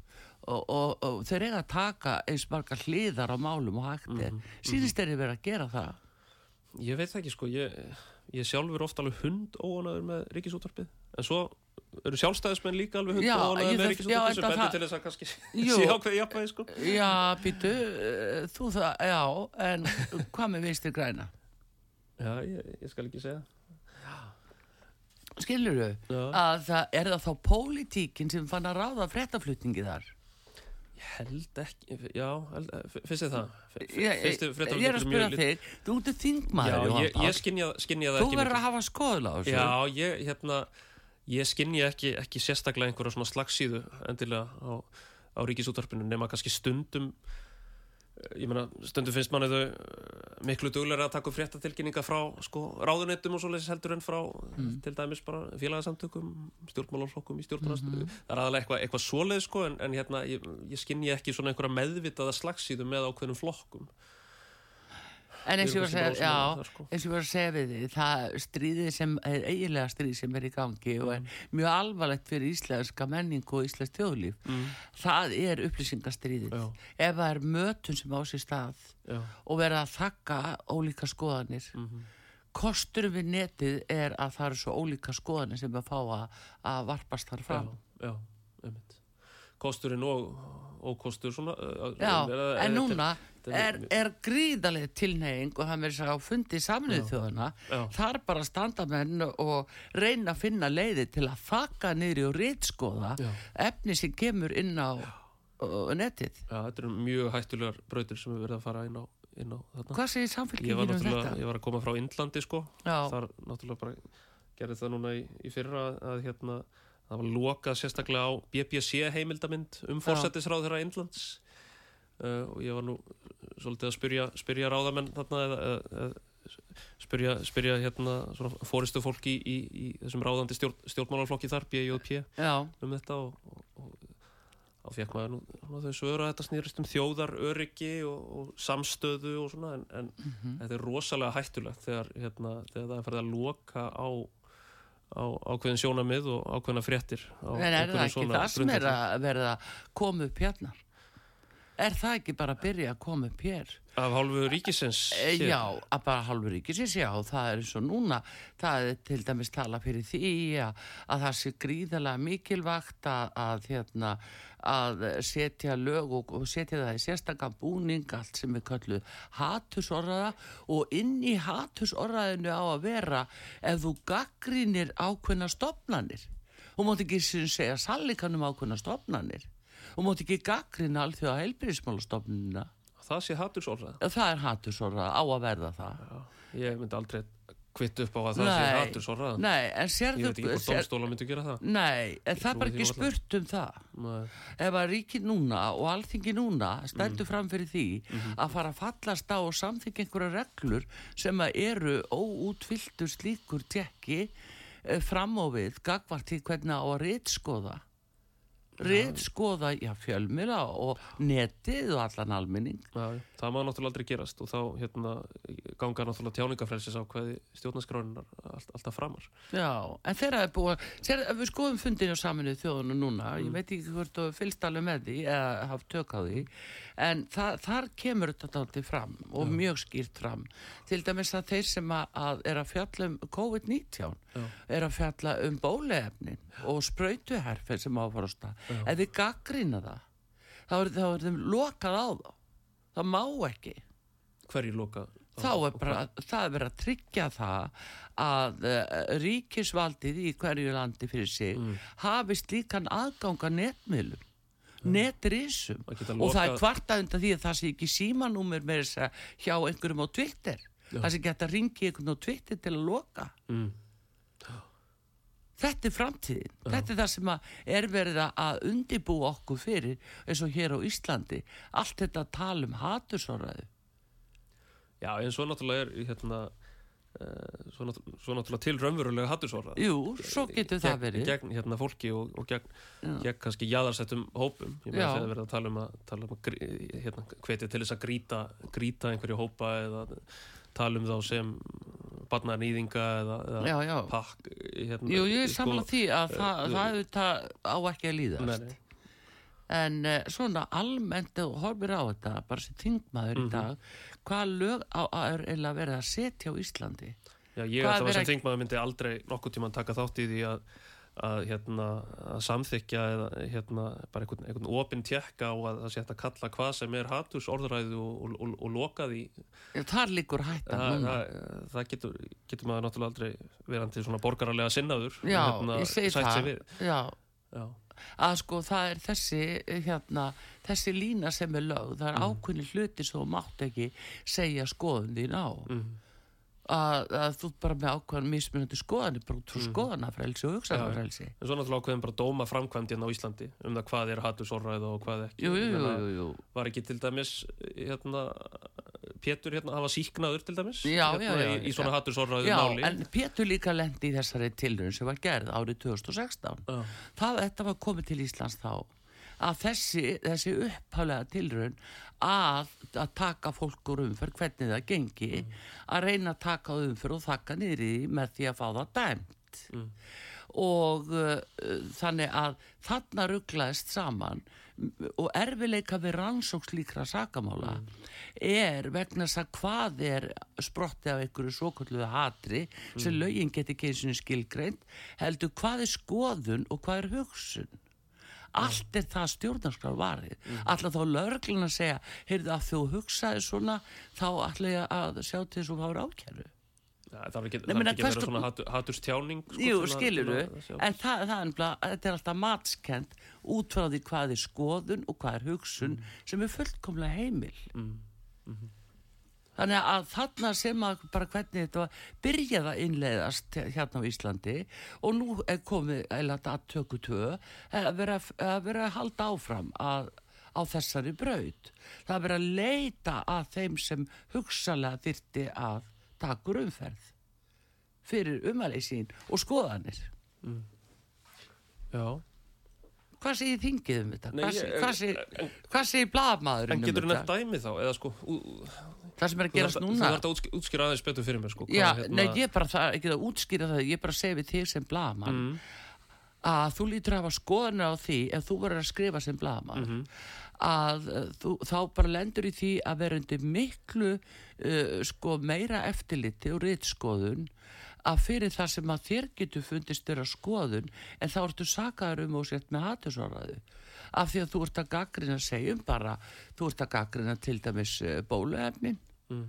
og, og, og þeir eiga að taka eins margar hliðar á málum og hægt er. Sýnist þeir verið að gera það? Ég veit ekki sko, ég, ég sjálfur ofta alveg hund óanaður með ríkisútvarpið en svo eru sjálfstæðismenn líka alveg hund óanaður með ríkisútvarpið sem bendur til þess að kannski sé ákveði jafnvægi sko. Já, býtu, uh, þú það, já, en hvað með vinstri græna? Já, ég, ég skal ekki segja. Skilur Já. að það er það þá pólitíkin sem fann að ráða fréttaflutningi þar? Held ekki, já, held, finnst þið það? Finnst þið ég er að spyrja þig, þú ert þingmaður, Já, ég, skynja það Þú ekki verður að hafa skoðun á þessu. Já, ég, hérna, ég skynja ekki, ekki sérstaklega einhverja slagsíðu endilega á, á ríkisútvarpinu nema kannski stundum eh, ég meina, stundum finnst manni þau eh, miklu duglega að taka upp fréttatilkynninga frá sko, ráðuneytum og svoleiðis heldur en frá til dæmis bara félagsamtökum stjórnmálarflokkum í stjórnmálastöðu það er aðalega eitthvað, eitthvað svoleið sko en, en hérna, ég, ég skynja ekki svona einhverja meðvitaða slagsíðu með ákveðnum flokkum En eins og ég var að Við segja, sko. eins og ég var að segja við þið, það stríðið sem er eiginlega stríð sem er í gangi og Mm. er mjög alvarlegt fyrir íslenska menningu og íslensk þjóðlíf, það er upplýsingastríðið. Já. Ef það er mötun sem á sér stað Já, og verða að þakka ólíka skoðanir, Mhm. kosturum við netið er að það eru svo ólíka skoðanir sem að fá að, að varpast þar fram. já, kosturinn og, og kostur svona Já, er- er- en núna þetta er, er- gríðarlega tilneying og með þess að fundi saminuð þjóðana Já. þar bara standa menn og reyna að finna leiði til að þakka niður og rítskoða Já. efni sem kemur inn á uh, netið. Já, þetta eru mjög hættulegar brautir sem við verðum að fara inn á, inn á. Hvað segir samfélkingin um þetta? ég var að koma frá Indlandi sko, Já. þar náttúrulega bara gerði það núna í, í fyrra að hérna, það var lokað sérstaklega á BBC heimildamind um fórsættisráð þeirra Indlands uh, og ég var nú svolítið að spyrja, spyrja ráðamenn þarna eða, eða, spyrja, spyrja hérna svona fóristu fólki í, í, í þessum ráðandi stjórn, stjórnmálarflokki þar, BJP um þetta og, og, og þá fekk maður nú, þau svöru að þetta snýrist um þjóðar öryggi og, og samstöðu og svona en, en þetta er rosalega hættulegt þegar, hérna, þegar það er farið að loka á, á ákveðin sjónamið og ákveðina fréttir en er það ekki það sem er að verða að koma upp hérna? Er það ekki bara að byrja að koma upp hér? af hálfu ríkisins E, hér? Já, að bara halvur ríkisins, já, það er eins og núna, það er til dæmis tala fyrir því að, að það sé gríðarlega mikilvægt að, að, hérna, að setja lög og, og setja það í sérstakann búning, allt sem við köllu hatursorraða og inn í hatursorraðinu á að vera ef þú gaggrínir ákveðna stopnanir. Þú mátt ekki segja sallikanum ákveðna stopnanir. Þú mátt ekki gaggrina alþjóða heilbyrðismálastofnunina. það sé hattursorðað Það er hatursorraða á að verða það. ég myndi aldrei kvitt upp á að það sé hattursorðað Nei, en ég sérðu veit ekki hvort domstóla myndi gera það Nei, en það er bara ekki spurt um það Nei. Ef að ríkið núna og alþingi núna Mm. stældu fram fyrir því Mhm. að fara að fallast á og samþykja einhverja reglur sem að eru óútfylltur slíkur tekki fram á við gagvart í hvernig á að rítskoða rið skoða já, fjölmila og netið og allan almenning. Já, það má náttúrulega aldrei gerast og þá hérna, ganga náttúrulega tjáningafrelsis á hvaði stjórnarskráninar allt, alltaf framar. Já, en þegar það er búið sér, við skoðum fundinu á saminuð þjóðunum núna ég veit ekki hvort þú fylgst alveg með því eða haft tök á því en það, þar kemur þetta dálítið fram og mjög skýrt fram. Til dæmis að þeir sem að, að er að fjalla um COVID-19 Já. er að fjalla um bólefnin og sprautuherfið sem á að fara á stað. Ef þið gaggrina það þá er, þá er þeim lokað á þá. Það má ekki. Hverju loka? þá er bara, það er verið að tryggja það að uh, ríkisvaldið í hverju landi fyrir sig Mm. hafi slíkan aðgang að netmiðlum netrisum. Geta og það er kvartað undan því að það sé ekki símanúmer með þess að hjá einhverjum á Twitter. Það sé ekki hægt að ringi einhvern á Twitter til að loka. Mm. þetta er framtíðin. Þetta er það sem er verið að- undibúa okkur fyrir eins og hér á Íslandi. Allt þetta að tala um hatursóraðu Já, en svo náttúrulega er hérna, svo, náttúrulega, svo náttúrulega til raunverulega hattusorða. jú, svo getur það verið Gegn hérna fólki og, og gegn, gegn kannski jaðarsettum hópum. Ég Já. þegar verið að tala um að, tala um að hérna, hvetja til þess að grýta, grýta einhverju hópa eða tala um þá sem barnanýðinga eða, eða pakk. Hérna, Jú, ég er sko, saman því að það, uh, það auðvitað á ekki að líðast. Nei. En uh, svona almennt og horfir á þetta, bara sem þingmaður Mhm. í dag, hvað lög á, er eiginlega verið að setja á Íslandi? Já, ég ætla að sem að- þingmaður myndi aldrei nokkuð tíma taka þátt í því að, að, hérna, að samþykja eða hérna, bara einhvern, einhvern opinn tjekka á að það sé hægt að kalla hvað sem er haturs orðræðu og, og, og, og loka því Já, Þar liggur hættan það, núna. það, það getur, getur maður náttúrulega aldrei verandi svona borgaralega sinnaður Já, hérna, ég segi það. Já, Já, að sko það er þessi, hérna, þessi lína sem er lögð, það er Mhm. ákveðni hluti sem þú mátt ekki segja skoðun þín á. Mhm. Að, að þú bara með ákveðan mismunandi skoðanir, bara út frá skoðanafrelsi og hugsanafrelsi. en svo náttúrulega ákveðin bara dóma framkvæmd hérna á Íslandi um það hvað er haturs orðræðu og hvað ekki Jú, jú, jú, jú, var ekki til dæmis hérna, Pétur hérna hafa síknaður til dæmis Já, hérna, já, já, í, í svona já. hattursorðræðu Já, máli en Pétur líka lendi í þessari tilraun sem var gerð árið 2016. Já. Það, þetta var komið til Íslands þá að þessi, þessi upphaflega tilraun að, að taka fólk úr umferð, hvernig það gengi, að reyna að taka á umferð og þakka því með því að fá það dæmt. Og uh, þannig að þarna rugglaðist saman og erfileika við rannsóks líkra sakamála er vegna þess að hvað er sprotti af einhverju svokalluðu hatri sem lögin geti og skilgreint heldur hvað er skoðun og hvað er hugsun allt er það stjórnarskrar varið alltaf þá lögreglun að segja heyrðu að þú hugsaði svona þá ætla ég að sjá til þess að ákjæru það er ekki, Nei, það er ekki hvers vera svona hatu, haturstjáning sko, Jú, skiluru, en það, það er þetta er alltaf matskend út frá því hvað er skoðun og hvað er hugsun sem er fullkomlega heimil. Þannig að þarna sem að bara hvernig þetta var byrjað að innleiðast hérna á Íslandi og nú er komið eða að tökku tvö að vera að, vera að halda áfram að, á þessari braut. Það er verið að leita að þeim sem hugsalega þyrti að takur umferð fyrir umæleið sín og skoðanir. Já, Hvað segir þingið um þetta? Nei, Hvað, segir, segir, hvað segir blaðmaðurinn en um getur þetta? nefnt dæmi þá eða sko, ú, Það sem er að gerast núna? þú þarft að útsk- útskýra aðeins betur fyrir mér sko, Já, hérna- nei, ég er bara það, ekki að útskýra það, ég er bara að segja við þig sem blaðmann Mm. að þú lítur að hafa skoðanir á því ef þú verður að skrifa sem blaðmann Mhm. að uh, þú, þá bara lendur í því að vera undir miklu uh, sko meira eftirliti og rittskoðun að fyrir það sem að þér getur fundist vera skoðun en þá ertu sakaður um og sért með hatusóraðu af því að þú ert að gaggrina segjum bara, þú ert að gaggrina til dæmis uh, bóluefnin Mm.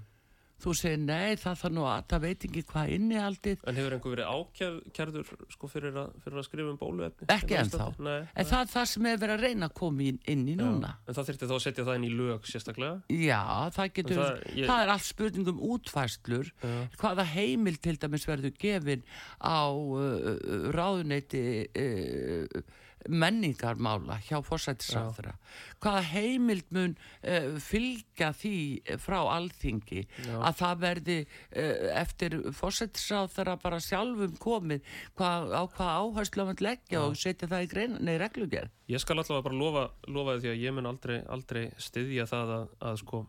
Þú segir nei það þarf nú að það veit ekki hvað innihaldið En hefur einhver verið ákjærður sko, fyrir, að, fyrir að skrifa um bóluefni? Ekki Hérna á ennþá. Íslandi? Nei, en það er það sem er verið að reyna að koma inn, inn í núna En það þyrfti þá að setja það inn í lög sérstaklega? Já, það getur, En það, það- ég- er allt spurning um útfæslur, Já. hvaða heimil til dæmis verður gefin á uh, ráðuneyti uh, menningarmála hjá fórsættisáþra hvaða heimild mun uh, fylgja því frá alþingi Já. að það verði uh, eftir fórsættisáþra bara sjálfum komið hvað, á hvað áherslu að leggja og setja það í grein, nei, reglugerð Ég skal allavega bara lofa, lofa því að ég mun aldrei, aldrei styðja það að, að sko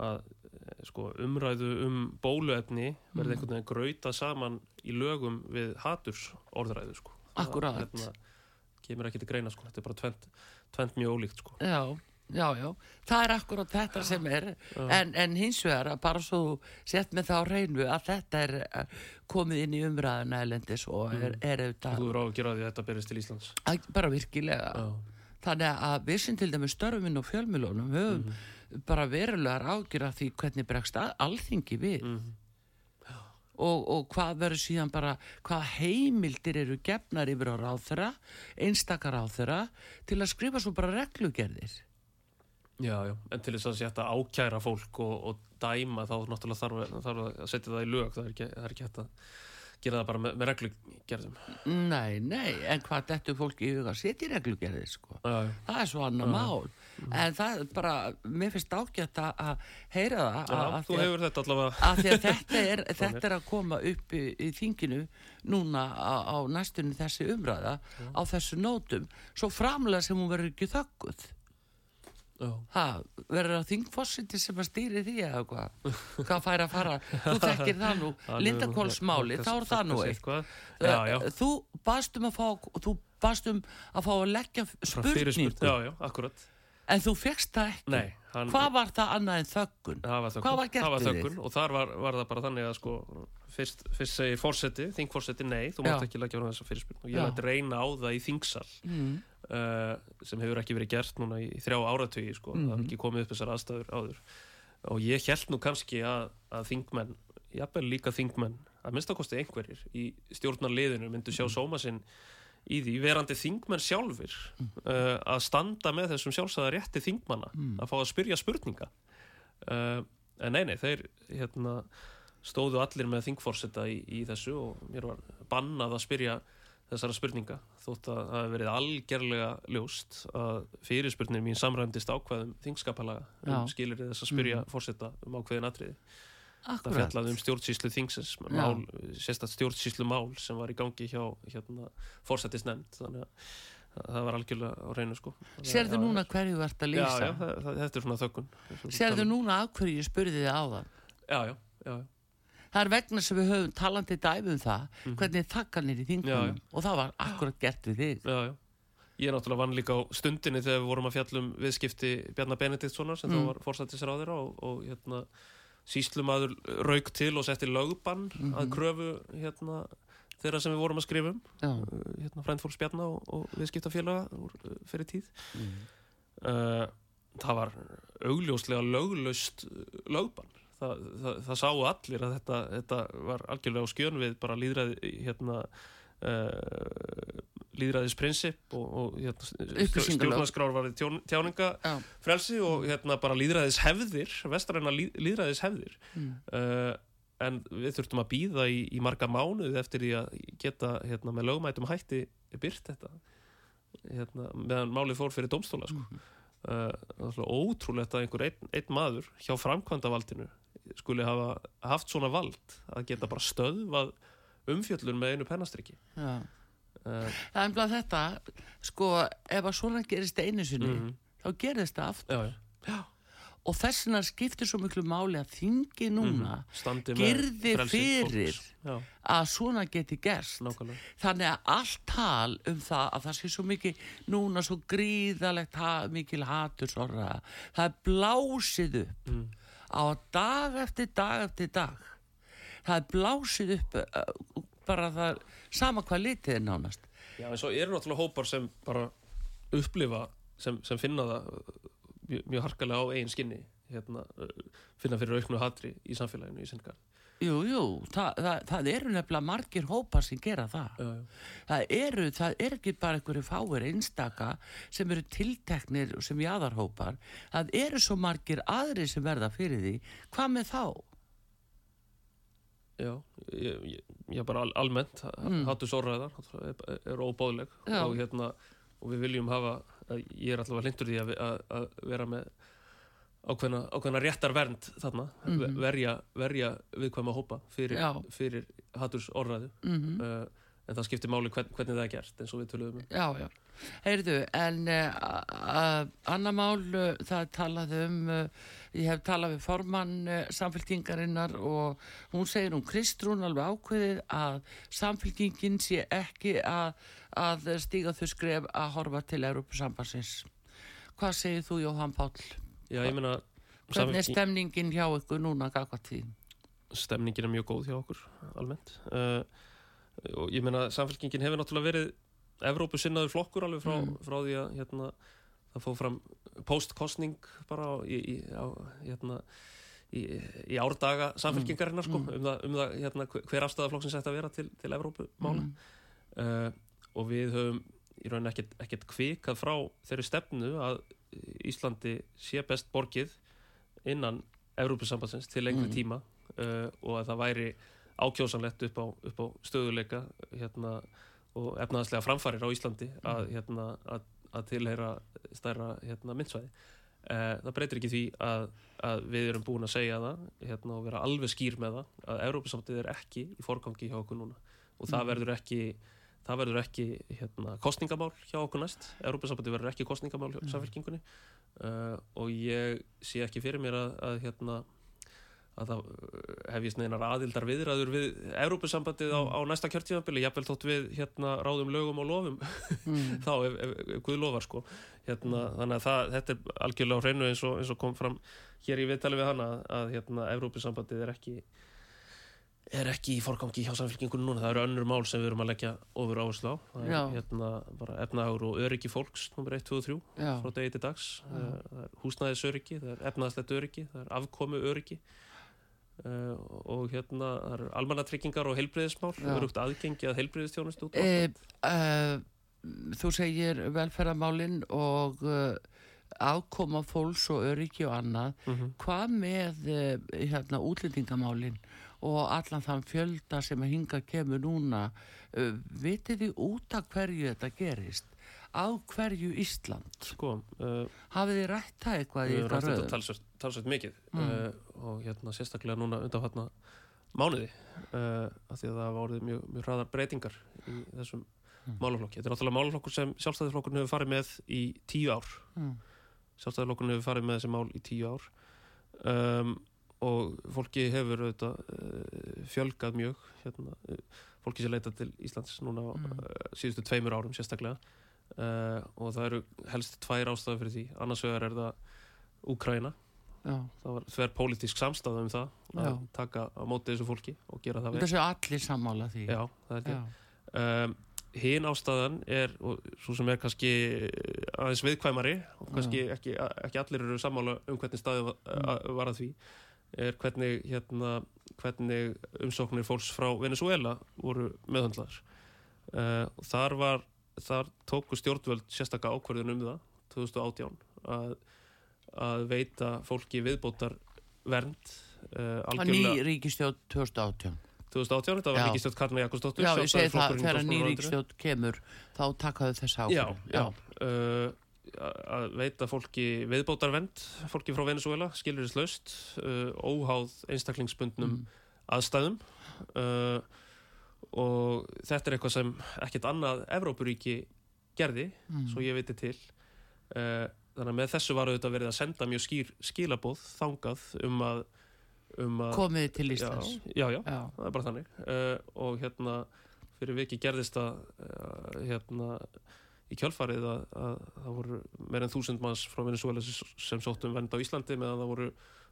að eh, sko, umræðu um bóluefni verði einhvern veginn grauta saman í lögum við haturs orðræðu sko. Akkúrat. Kemur ekki til greina sko. þetta er bara tvent, tvent mjög ólíkt sko. Já, já, já, það er akkurat þetta sem er, en, en hins vegar að bara svo sett með það á reynu að þetta er eh, komið inn í umræðuna elendis og er, er Þú auðvitað eru á að gera því að þetta berist til Íslands að- bara virkilega. Já, Þannig að við sem til dæmis störfinn og fjölmjölunum höfum bara verulegar ágjur af því hvernig bregst að- alþingi við Mhm. Og, og hvað verður síðan bara, hvað heimildir eru gefnar yfir á ráþura, einstakar ráþura til að skrifa svo bara reglugerðir. já, já, en til þess að setja ákæra fólk og, og dæma þá náttúrulega þarf, þarf að setja það í lög það er ekki, það er ekki hægt að gera það bara með, með reglugerðum Nei, nei, en hvað dettur fólk í huga setja í reglugerðir, sko. Já, já. Það er svo annar mál. En það bara, mér finnst ágætt að- heyra það. Já, að- þú hefur þetta allavega. að að þetta er, þetta er að koma upp í, í þinginu núna á, á næstunni þessi umræða á þessu nótum. Svo framlega sem hún verður ekki þögguð. Já. ha, verður það þingfossiti sem að stýri því eða hvað? Hvað fær að fara, þú þekkir það nú Lindakólsmáli, þá er það nú eitt. eitthvað. Já, já, Eh, þú baðst um að fá þú baðst um að fá að leggja spurningu. Já, já, akkurat en þú fegst það ekki Nei, hann, hvað var það annað en þöggun það var þöggun, hvað var gert það var við þöggun og þar var, var það bara þannig að sko fyrst, fyrst segir fórseti, þingfórseti nei þú mátt ekki leggja á þessa fyrirspurn og ég Já. lætti reyna á það í þingsal mm. uh, sem hefur ekki verið gert núna í þrjá áratugi sko, það Mhm. har ekki komið upp þessar aðstæður áður og ég held nú kannski að, að þingmenn, jafnvel líka þingmenn að minnst að kosti einhverjir í stjórnarliðinu myndu Mhm. sjá sóma sinn í því verandi þingmenn sjálfur uh, að standa með þessum sjálfsæða rétti þingmanna að fá að spyrja spurninga. Uh, en nei, nei, þeir hérna, stóðu allir með þingforseta í, í þessu og mér var bannað að spyrja þessara spurninga þótt að það hefði verið algerlega ljóst að fyrirspurnir mín samræmdist ákveðum þingskapalaga um Já. skilir þess að spyrja forseta um ákveðin atriði það Akkurat. fjallaði um stjórnsýslu þingsins mál, sérstætt stjórnsýslu mál sem var í gangi hjá hérna, fórsetisnefnd þannig að það var algjörlega á reynu sko Serðu Já, núna hverju þú ert að Já, lýsa? já, það, það, þetta er svona þökkun Serðu núna af hverju spurði þið á það? Já, já, já, já. Það er vegna sem við höfum talandi dæmi um það, hvernig þakkanir í Já, þingunum og það var akkurat gert við þig. já, já. Ég er náttúrulega vann líka á stundinni þegar við vorum að fjalla um viðskipti Bjarnar Benediktssonar sem Mm. þá var fórsættisráðir og, og hérna, síslumadur rauk til og setti lögbann að kröfu hérna, þeirra sem við vorum að skrifa um. Já, uh, hérna, frændfólks Bjarnar og, og viðskiptafélaga úr, uh, fyrir tíð. Uh, það var augljóslega löglaust lögbann. Það, það, það sáu allir að þetta, þetta var algjörlega á skjön við bara líðræði hérna uh, líðræðisprinsip og, og hérna, stjórnarskrár var tjáninga já, frelsi og hérna bara líðræðishefðir vestræna líð, líðræðishefðir Mm. uh, en við þurftum að býða í, í marga mánuð eftir því að geta hérna, með lögmætum hætti byrt þetta hérna, meðan málið fór fyrir dómstóla sko. uh, er svo ótrúlegt að einhver einn, einn maður hjá framkvæmdavaldinu skuli hafa haft svona vald að geta bara stöðvað umfjöllun með einu pennastriki já. Það er bara þetta, sko, ef að svona gerist einu sinni, Mhm. þá gerist það aftur. já, já. Og þess vegna skiptir svo miklu máli að þingi núna Standi með girði frelsi fyrir já, að svona geti gerst. nákvæmlega Þannig að allt tal um það að það sé svo mikið, núna svo gríðalegt ha, mikil hatur sorra, það er blásið upp Mm. á dag eftir dag eftir dag. Það er blásið upp bara það, sama hvað litið er nánast. Já, en svo eru náttúrulega hópar sem bara upplifa, sem, sem finna það uh, mjög, mjög harkalega á eigin skinni hérna, uh, finna fyrir auknu hatri í samfélaginu í sinnkar Jú, jú, það, það, það eru nefnilega margir hópar sem gera það. já, já. Það eru, það er ekki bara einhverju fáir einstaka sem eru tilteknir sem jáðarhópar. Það eru svo margir aðri sem verða fyrir því. Hvað með þá? Já, ég, ég bara al, almennt Mm. mm. hattus orðræðar er, er óbóðleg Já. og, hérna, og við viljum hafa ég er allavega hlindur því að, að, að vera með ákveðna, ákveðna réttar vernd þarna, Mhm. verja, verja viðkvæma hópa fyrir, fyrir hattus orðræðu Mm uh, en það skiptir máli hvern, hvernig það er gert eins og við töluðum um Já, já. Heyrðu, en uh, annar mál, uh, það er talað um, uh, ég hef talað við formann samfélkingarinnar og hún segir um Kristrún alveg ákveðið að samfélkingin sé ekki að, að stíga þau skref að horfa til Európusambansins. Hvað segir þú, Jóhann Páll? Já, ég meina Hvernig er stemningin hjá ykkur núna gagvað því? stemningin er mjög góð hjá okkur almennt uh, og ég meina samfélkingin hefur náttúrulega verið Evrópu sinnaður flokkur alveg frá, Mm. frá því að hérna, það fóð fram postkostning bara í, í, á, hérna, í, í árdaga samfélkingarinnar sko, Mm. um það, um það hérna, hver afstæða flokksins ætti að vera til, til Evrópu mála Mm. uh, og við höfum í rauninni ekkert, ekkert kvikað frá þeirri stefnu að Íslandi sé best borgið innan Evrópusambansins til lengri Mm. tíma uh, og að það væri ákjósanlegt upp á, upp á stöðuleika hérna, og efnaðaslega framfarir á Íslandi að, hérna, að, að tilheyra stærra hérna, myndsvæði. Uh, það breytir ekki því að, að við erum búin að segja það hérna, og vera alveg skýr með það að Evrópusambansið er ekki í forgangi hjá okkur núna. Og það Mhm. verður ekki það verður ekki hérna, kostningamál hjá okkur næst. Európa-sambandi verður ekki kostningamál hjá Mhm. samfélkingunni uh, og ég sé ekki fyrir mér að, að hérna að það uh, hefjist neinar aðildar viðræður við Európa-sambandið á, á næsta kjörtíðanbili, jafnvel þótt við hérna ráðum lögum og lofum. Mm. þá ef, ef, ef Guð lofar sko. Hérna, þannig að það, þetta er algjörlega á hreinu eins og, eins og kom fram hér í viðtali við hana að, hérna, Európa-sambandið er ekki er ekki í forgangi hjá samfélkingunum núna, það eru önnur mál sem við erum að leggja ofur áherslu á, það er hérna bara efnahagur og öryggi fólks nummer 1, 2 og 3 Já, frá degi til dags. Já. uh, það er efnaðslegt öryggi það er afkomu öryggi uh, og hérna almannatryggingar og heilbreyðismál Já. örugt aðgengi að heilbreyðistjónust út e, uh, þú segir velferðamálin og uh, afkoma fólks og öryggi og annað Mhm. hvað með hérna, útlendingamálin og allan þann fjölda sem að hinga kemur núna vitið þið út af hverju þetta gerist á hverju Ísland sko, uh, hafið þið rætt það eitthvað í við ykkar rætt þetta röðum talsvert, talsvert mikið Mm. uh, og hérna sérstaklega núna undanfatna mánuði uh, af því að það hafa orðið mjög, mjög hraðar breytingar í þessum Mm. málaflokki. Þetta er náttúrulega málaflokkur sem sjálfstæðiflokkurinn hefur farið með í tíu ár Mm. sjálfstæðiflokkurinn hefur farið með þessi mál í tíu ár um, og fólki hefur auðvitað uh, fjölgað mjög hérna, uh, fólki sem leita til Íslands núna Mm. uh, síðustu tveimur árum sérstaklega uh, og það eru helst tvær ástæður fyrir því. Annars vegar er það Úkraina Já, það var þver pólitísk samstæða um það að Já. taka á móti þessu fólki og gera það vel. þessu allir sammála því. Já, er um, Hinn ástæðan er, svo sem er kannski aðeins viðkvæmari og kannski ekki, ekki allir eru sammála um hvernig var, að- var að því er hvernig, hérna, hvernig umsóknir fólks frá Venezuela voru meðhundlaðar uh, þar var þar tóku stjórnvöld sérstakka ákvörðun um það 2018 að, að veita fólki viðbótar vernd uh, Það ný ríkistjóð 2018 2018, þetta var Já. ríkistjórn Karna Jakobsdóttur Já, ég segi það, þegar ný ríkistjóð kemur þá taka þau þessa Já, já, uh, að veita fólki viðbótarvend, fólki frá Venezuela skilurislaust, uh, óháð einstaklingsbundnum Mm. aðstæðum uh, og þetta er eitthvað sem ekkert annað Evrópuríki gerði, Mm. svo ég viti til uh, þannig að með þessu var auðvitað verið að senda mjög skýr skilabóð þangað um að um að komið til já, Íslands já, já, Já, það er bara þannig uh, og hérna fyrir viki gerðist uh, hérna í kjölfarið að, að það voru meir en þúsund manns frá Venezuela sem, sóttum vend á Íslandi meðan það voru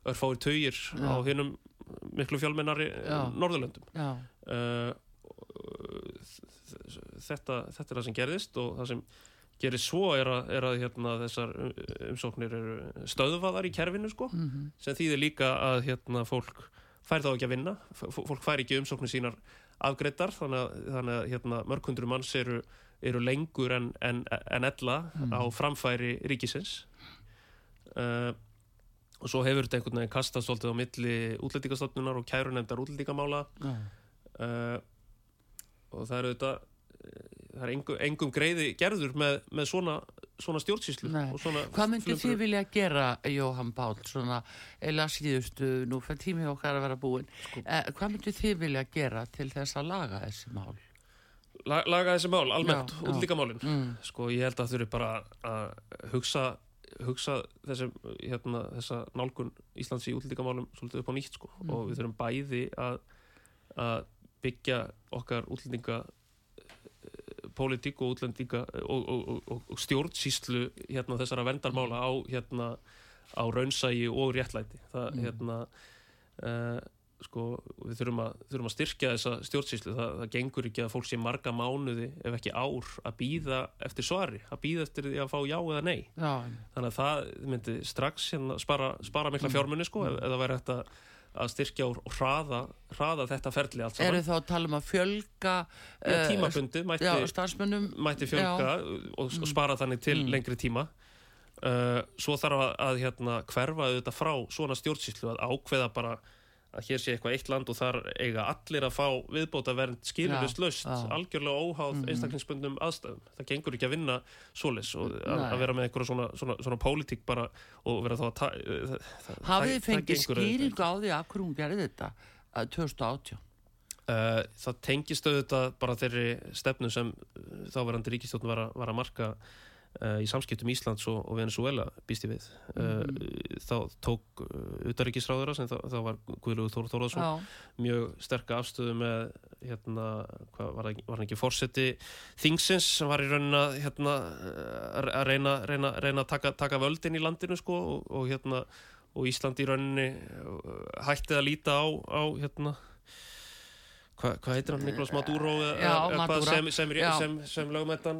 örfáir taugir Já. á hinnum miklu fjölmennari Já. Norðurlöndum já, uh, þetta, þetta er það sem gerðist og það sem gerist svo er að, er að hérna, þessar um- umsóknir eru stöðvaðar í kerfinu sko mhm, sem þýðir líka að hérna, fólk fær þá ekki að vinna fólk fær ekki umsóknir sínar afgreiddar þannig að, þannig að hérna, mörg hundru manns eru, eru lengur en, en, en ella Mm. á framfæri ríkisins uh, og svo hefur þetta einhvern veginn kastast á milli útlendingastofnunar og kærunemdar útlendingamála Já. uh, og það eru þetta það er engum, engum greiði gerður með, með svona, svona stjórnsýslu svona Hvað myndir þið vilja gera, Jóhann Pál, svona, eða síðustu, nú fyrir tími okkar að vera búin, Sko- eh, hvað myndir þið vilja gera til þess að laga þessi mál? La, laga þessi mál, almennt, útlíkamálin Mm. sko ég held að þurfi bara að hugsa, hugsa þessi, hérna, þessa nálgun Íslands í útlíkamálum svolítið upp á nýtt sko. Mm. og við þurfum bæði að, að byggja okkar útlendinga pólitík og útlendinga og, og, og, og, og stjórnsýslu hérna, þessara vendarmála á, hérna, á raunsægi og réttlæti. Það Mm. hérna uh, sko, við þurfum að, þurfum að styrkja þessa stjórnsýslu, það, það gengur ekki að fólk sé marga mánuði ef ekki ár að býða eftir svari, að býða eftir því að fá já eða nei. Já, þannig að það myndi strax hérna, spara, spara mikla fjármunni sko, ef, ef það væri hægt að, að styrkja og hraða, hraða þetta ferli allt eru saman þá að tala um að fjölga uh, tímabundið já, mætti, starfsmönnum? mætti fjölga og, og spara þannig til Mm. lengri tíma uh, svo þarf að, að hérna, hverfa þetta frá svona stjórnsýslu að ákveða bara að hér sé eitthvað eitt land og þar eiga allir að fá viðbóta vernd skilurist já. algjörlega óháð Mhm. einstaklingsbundum aðstæðum. Það gengur ekki að vinna svoleiðis og að, vera með einhverja svona, svona, svona pólitík bara og vera þá að ta, það, Hafið þið fengið skýringu á því að hverju hún gerði þetta að 2018? Uh, það tengist auðvitað bara þeirri stefnu sem uh, þáverandi ríkistjórn var, var að marka í samskiptum Íslands og, og Venezuela býst ég við. Uh, þá tók uh, utaríkisráðura sem þá, þá var Guðlúður Þór Þórðarsson mjög sterka afstöðu með hérna, hvað var, það- var hann ekki forseti þingsins sem var í raunin að hérna, að reyna, reyna, reyna að taka, taka völdin í landinu sko og, og hérna og Ísland í rauninni uh, hætti að líta á, á hérna Hva, hvað heitir hann, Nikolás Maduro Já, Maduro. sem, sem, sem, sem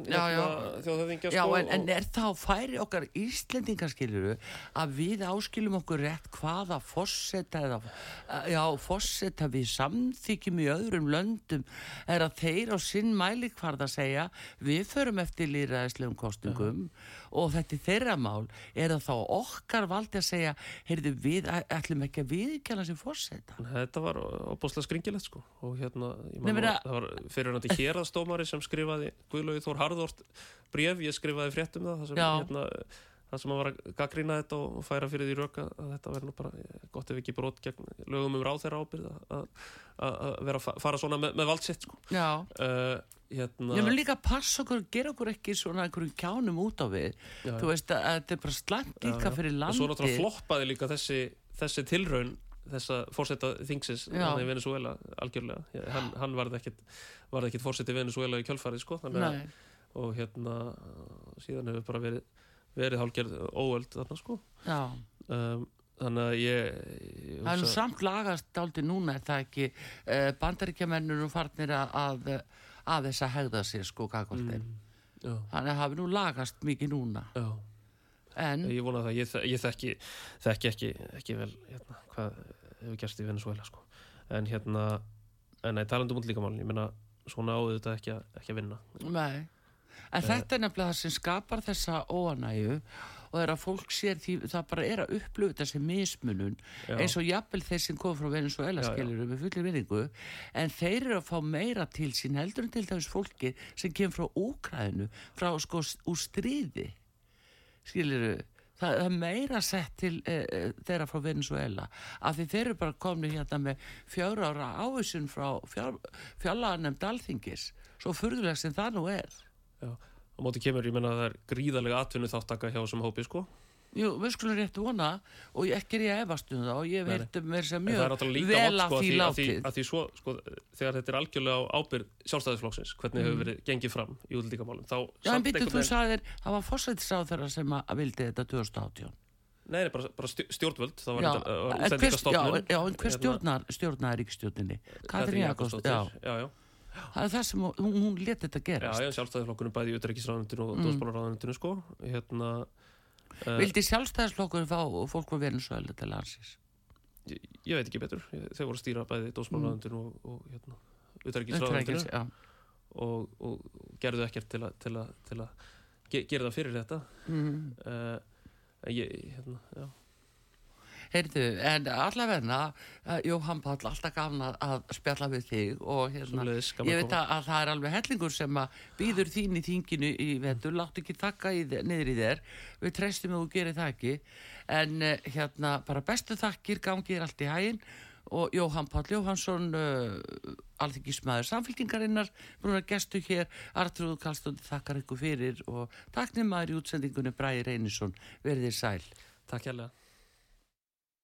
já. hérna, þjóðhöfingja sko, en, en er þá færi okkar Íslendingaskiluru að við áskilum okkur rétt hvaða fosseta eða, já, fosseta við samþykjum í öðrum löndum er að þeir á sinn mæli hvarð að segja við förum eftir lýraðislegum kostningum og þetta er þeirra mál er það þá okkar valdi að segja heyrðu við ætlum ekki að viðkjala sem fosseta Þetta var opbúslega skringilegt sko. Og hérna, meina- að það var fyrir hann til héraðstómari sem skrifaði Guðlaugi Þór Harðort bref, ég skrifaði frétt um það það sem, hérna, það sem að var að gaggrína þetta og og færa fyrir því röka að þetta verður nú bara eh, gott ef ekki brot gegn lögum um ráð þeirra ábyrð að- að að vera að fa- fara svona með, með valdsitt sko. já uh, hérna, Ég mun líka að passa okkur, gera okkur ekki svona einhverjum kjánum út á við. Já, Þú veist að, að þetta er bara slæmt líka já. fyrir og landið. svo náttúrulega floppaði líka þessi, þessi tilraun þessa fórseta þingsins Já. þarna í Venezuela algjörlega, hann, hann varð ekkit ekkit fórseti Venezuela í kjölfarið sko, að og hérna síðan hefur bara verið verið hálgerð óöld þarna sko. Um, þannig að ég, ég Það er nú samt lagast dálítið núna, er það ekki uh, bandaríkjamennur og farnir að, að, þess að hegða sér sko mm, Þannig að hafi nú lagast mikið núna. já, En, ég vona það ég, ég þekki, þekki ekki, ekki vel hérna, hvað hefur gerst í Venezuela sko. En hérna en nei, talandi um útlíkamálin, ég meina svona áður þetta ekki, að- ekki að vinna. Nei. En þetta er nefnilega það sem skapar þessa óanægu og er að fólk sér því það bara er að upplöfu þessi mismunun Já. eins og jafnvel þeir sem kom frá Venezuela já. skilur með fullir vinningu en þeir eru að fá meira til sín heldur en til þess fólki sem kemur frá Úkræðinu frá sko úr stríði skilur það það er meira sett til e, e, þeirra frá Venezuela af því þeir eru bara komni hérna með fjögur ára áhersun frá fjár, fjárlaganemnd alþingis svo furðulega sem það nú er já. á móti kemur, ég meina að það er gríðarlega atvinnu þáttaka hjá þessum hópi sko Jú, við skulum rétt vona og ekki er ég að efast um það og ég veit mér sem En það er mjög náttúrulega líka vel að sko, því að því, látið. að því svo, sko, þegar þetta er algjörlega ábyrð sjálfstæðisflokksins, hvernig Mm. hefur verið gengið fram í útlíkamálum, þá Já, en einhvern þú sagðir, það var fórsættisáð þeirra sem að að vildi þetta 2018. Nei, bara, bara stjó- stjórnvöld, það var, útlendingastofnun já, en hver Hérna, stjórnar, stjórnar ríkstjórninni? Katrín Jakobsdóttir, já, já, Það er það sem hún, hún let þetta já, gerast. já, sjálfstæðisflokkurinn bæði í utryggisráðunitinu og Mm. dósmálaráðunitinu, sko, hérna, uh, Vildi sjálfstæðisflokkur fá fólk frá Venezuela til landsins? ég, ég veit ekki betur, þeir voru að stýra bæði dósmálaráðunitinu og, og hérna, já. og, og gerðu ekkert til að, til að, til að ge, gera það fyrir þetta, Mm. uh, ég, hérna, já, Heyrðu, en allavegna, uh, Jóhann Páll, alltaf gafna að spjalla við þig og hérna, ég veit að, að það er alveg hellingur sem að býður þín í þinginu í vetur, láttu ekki þér- niður í þér, við treystum að þú gerir það ekki, en uh, hérna, bara bestu þakkir gangið allt í hæginn og Jóhann Páll Jóhannsson, uh, alþingismæður samféltingarinnar, búin að gestu hér, Artrúð Kallstóndi þakkar ykkur fyrir og takk nefnmaður í útsendingunni Bræði Reynisson, verðið sæl. Takk hérlega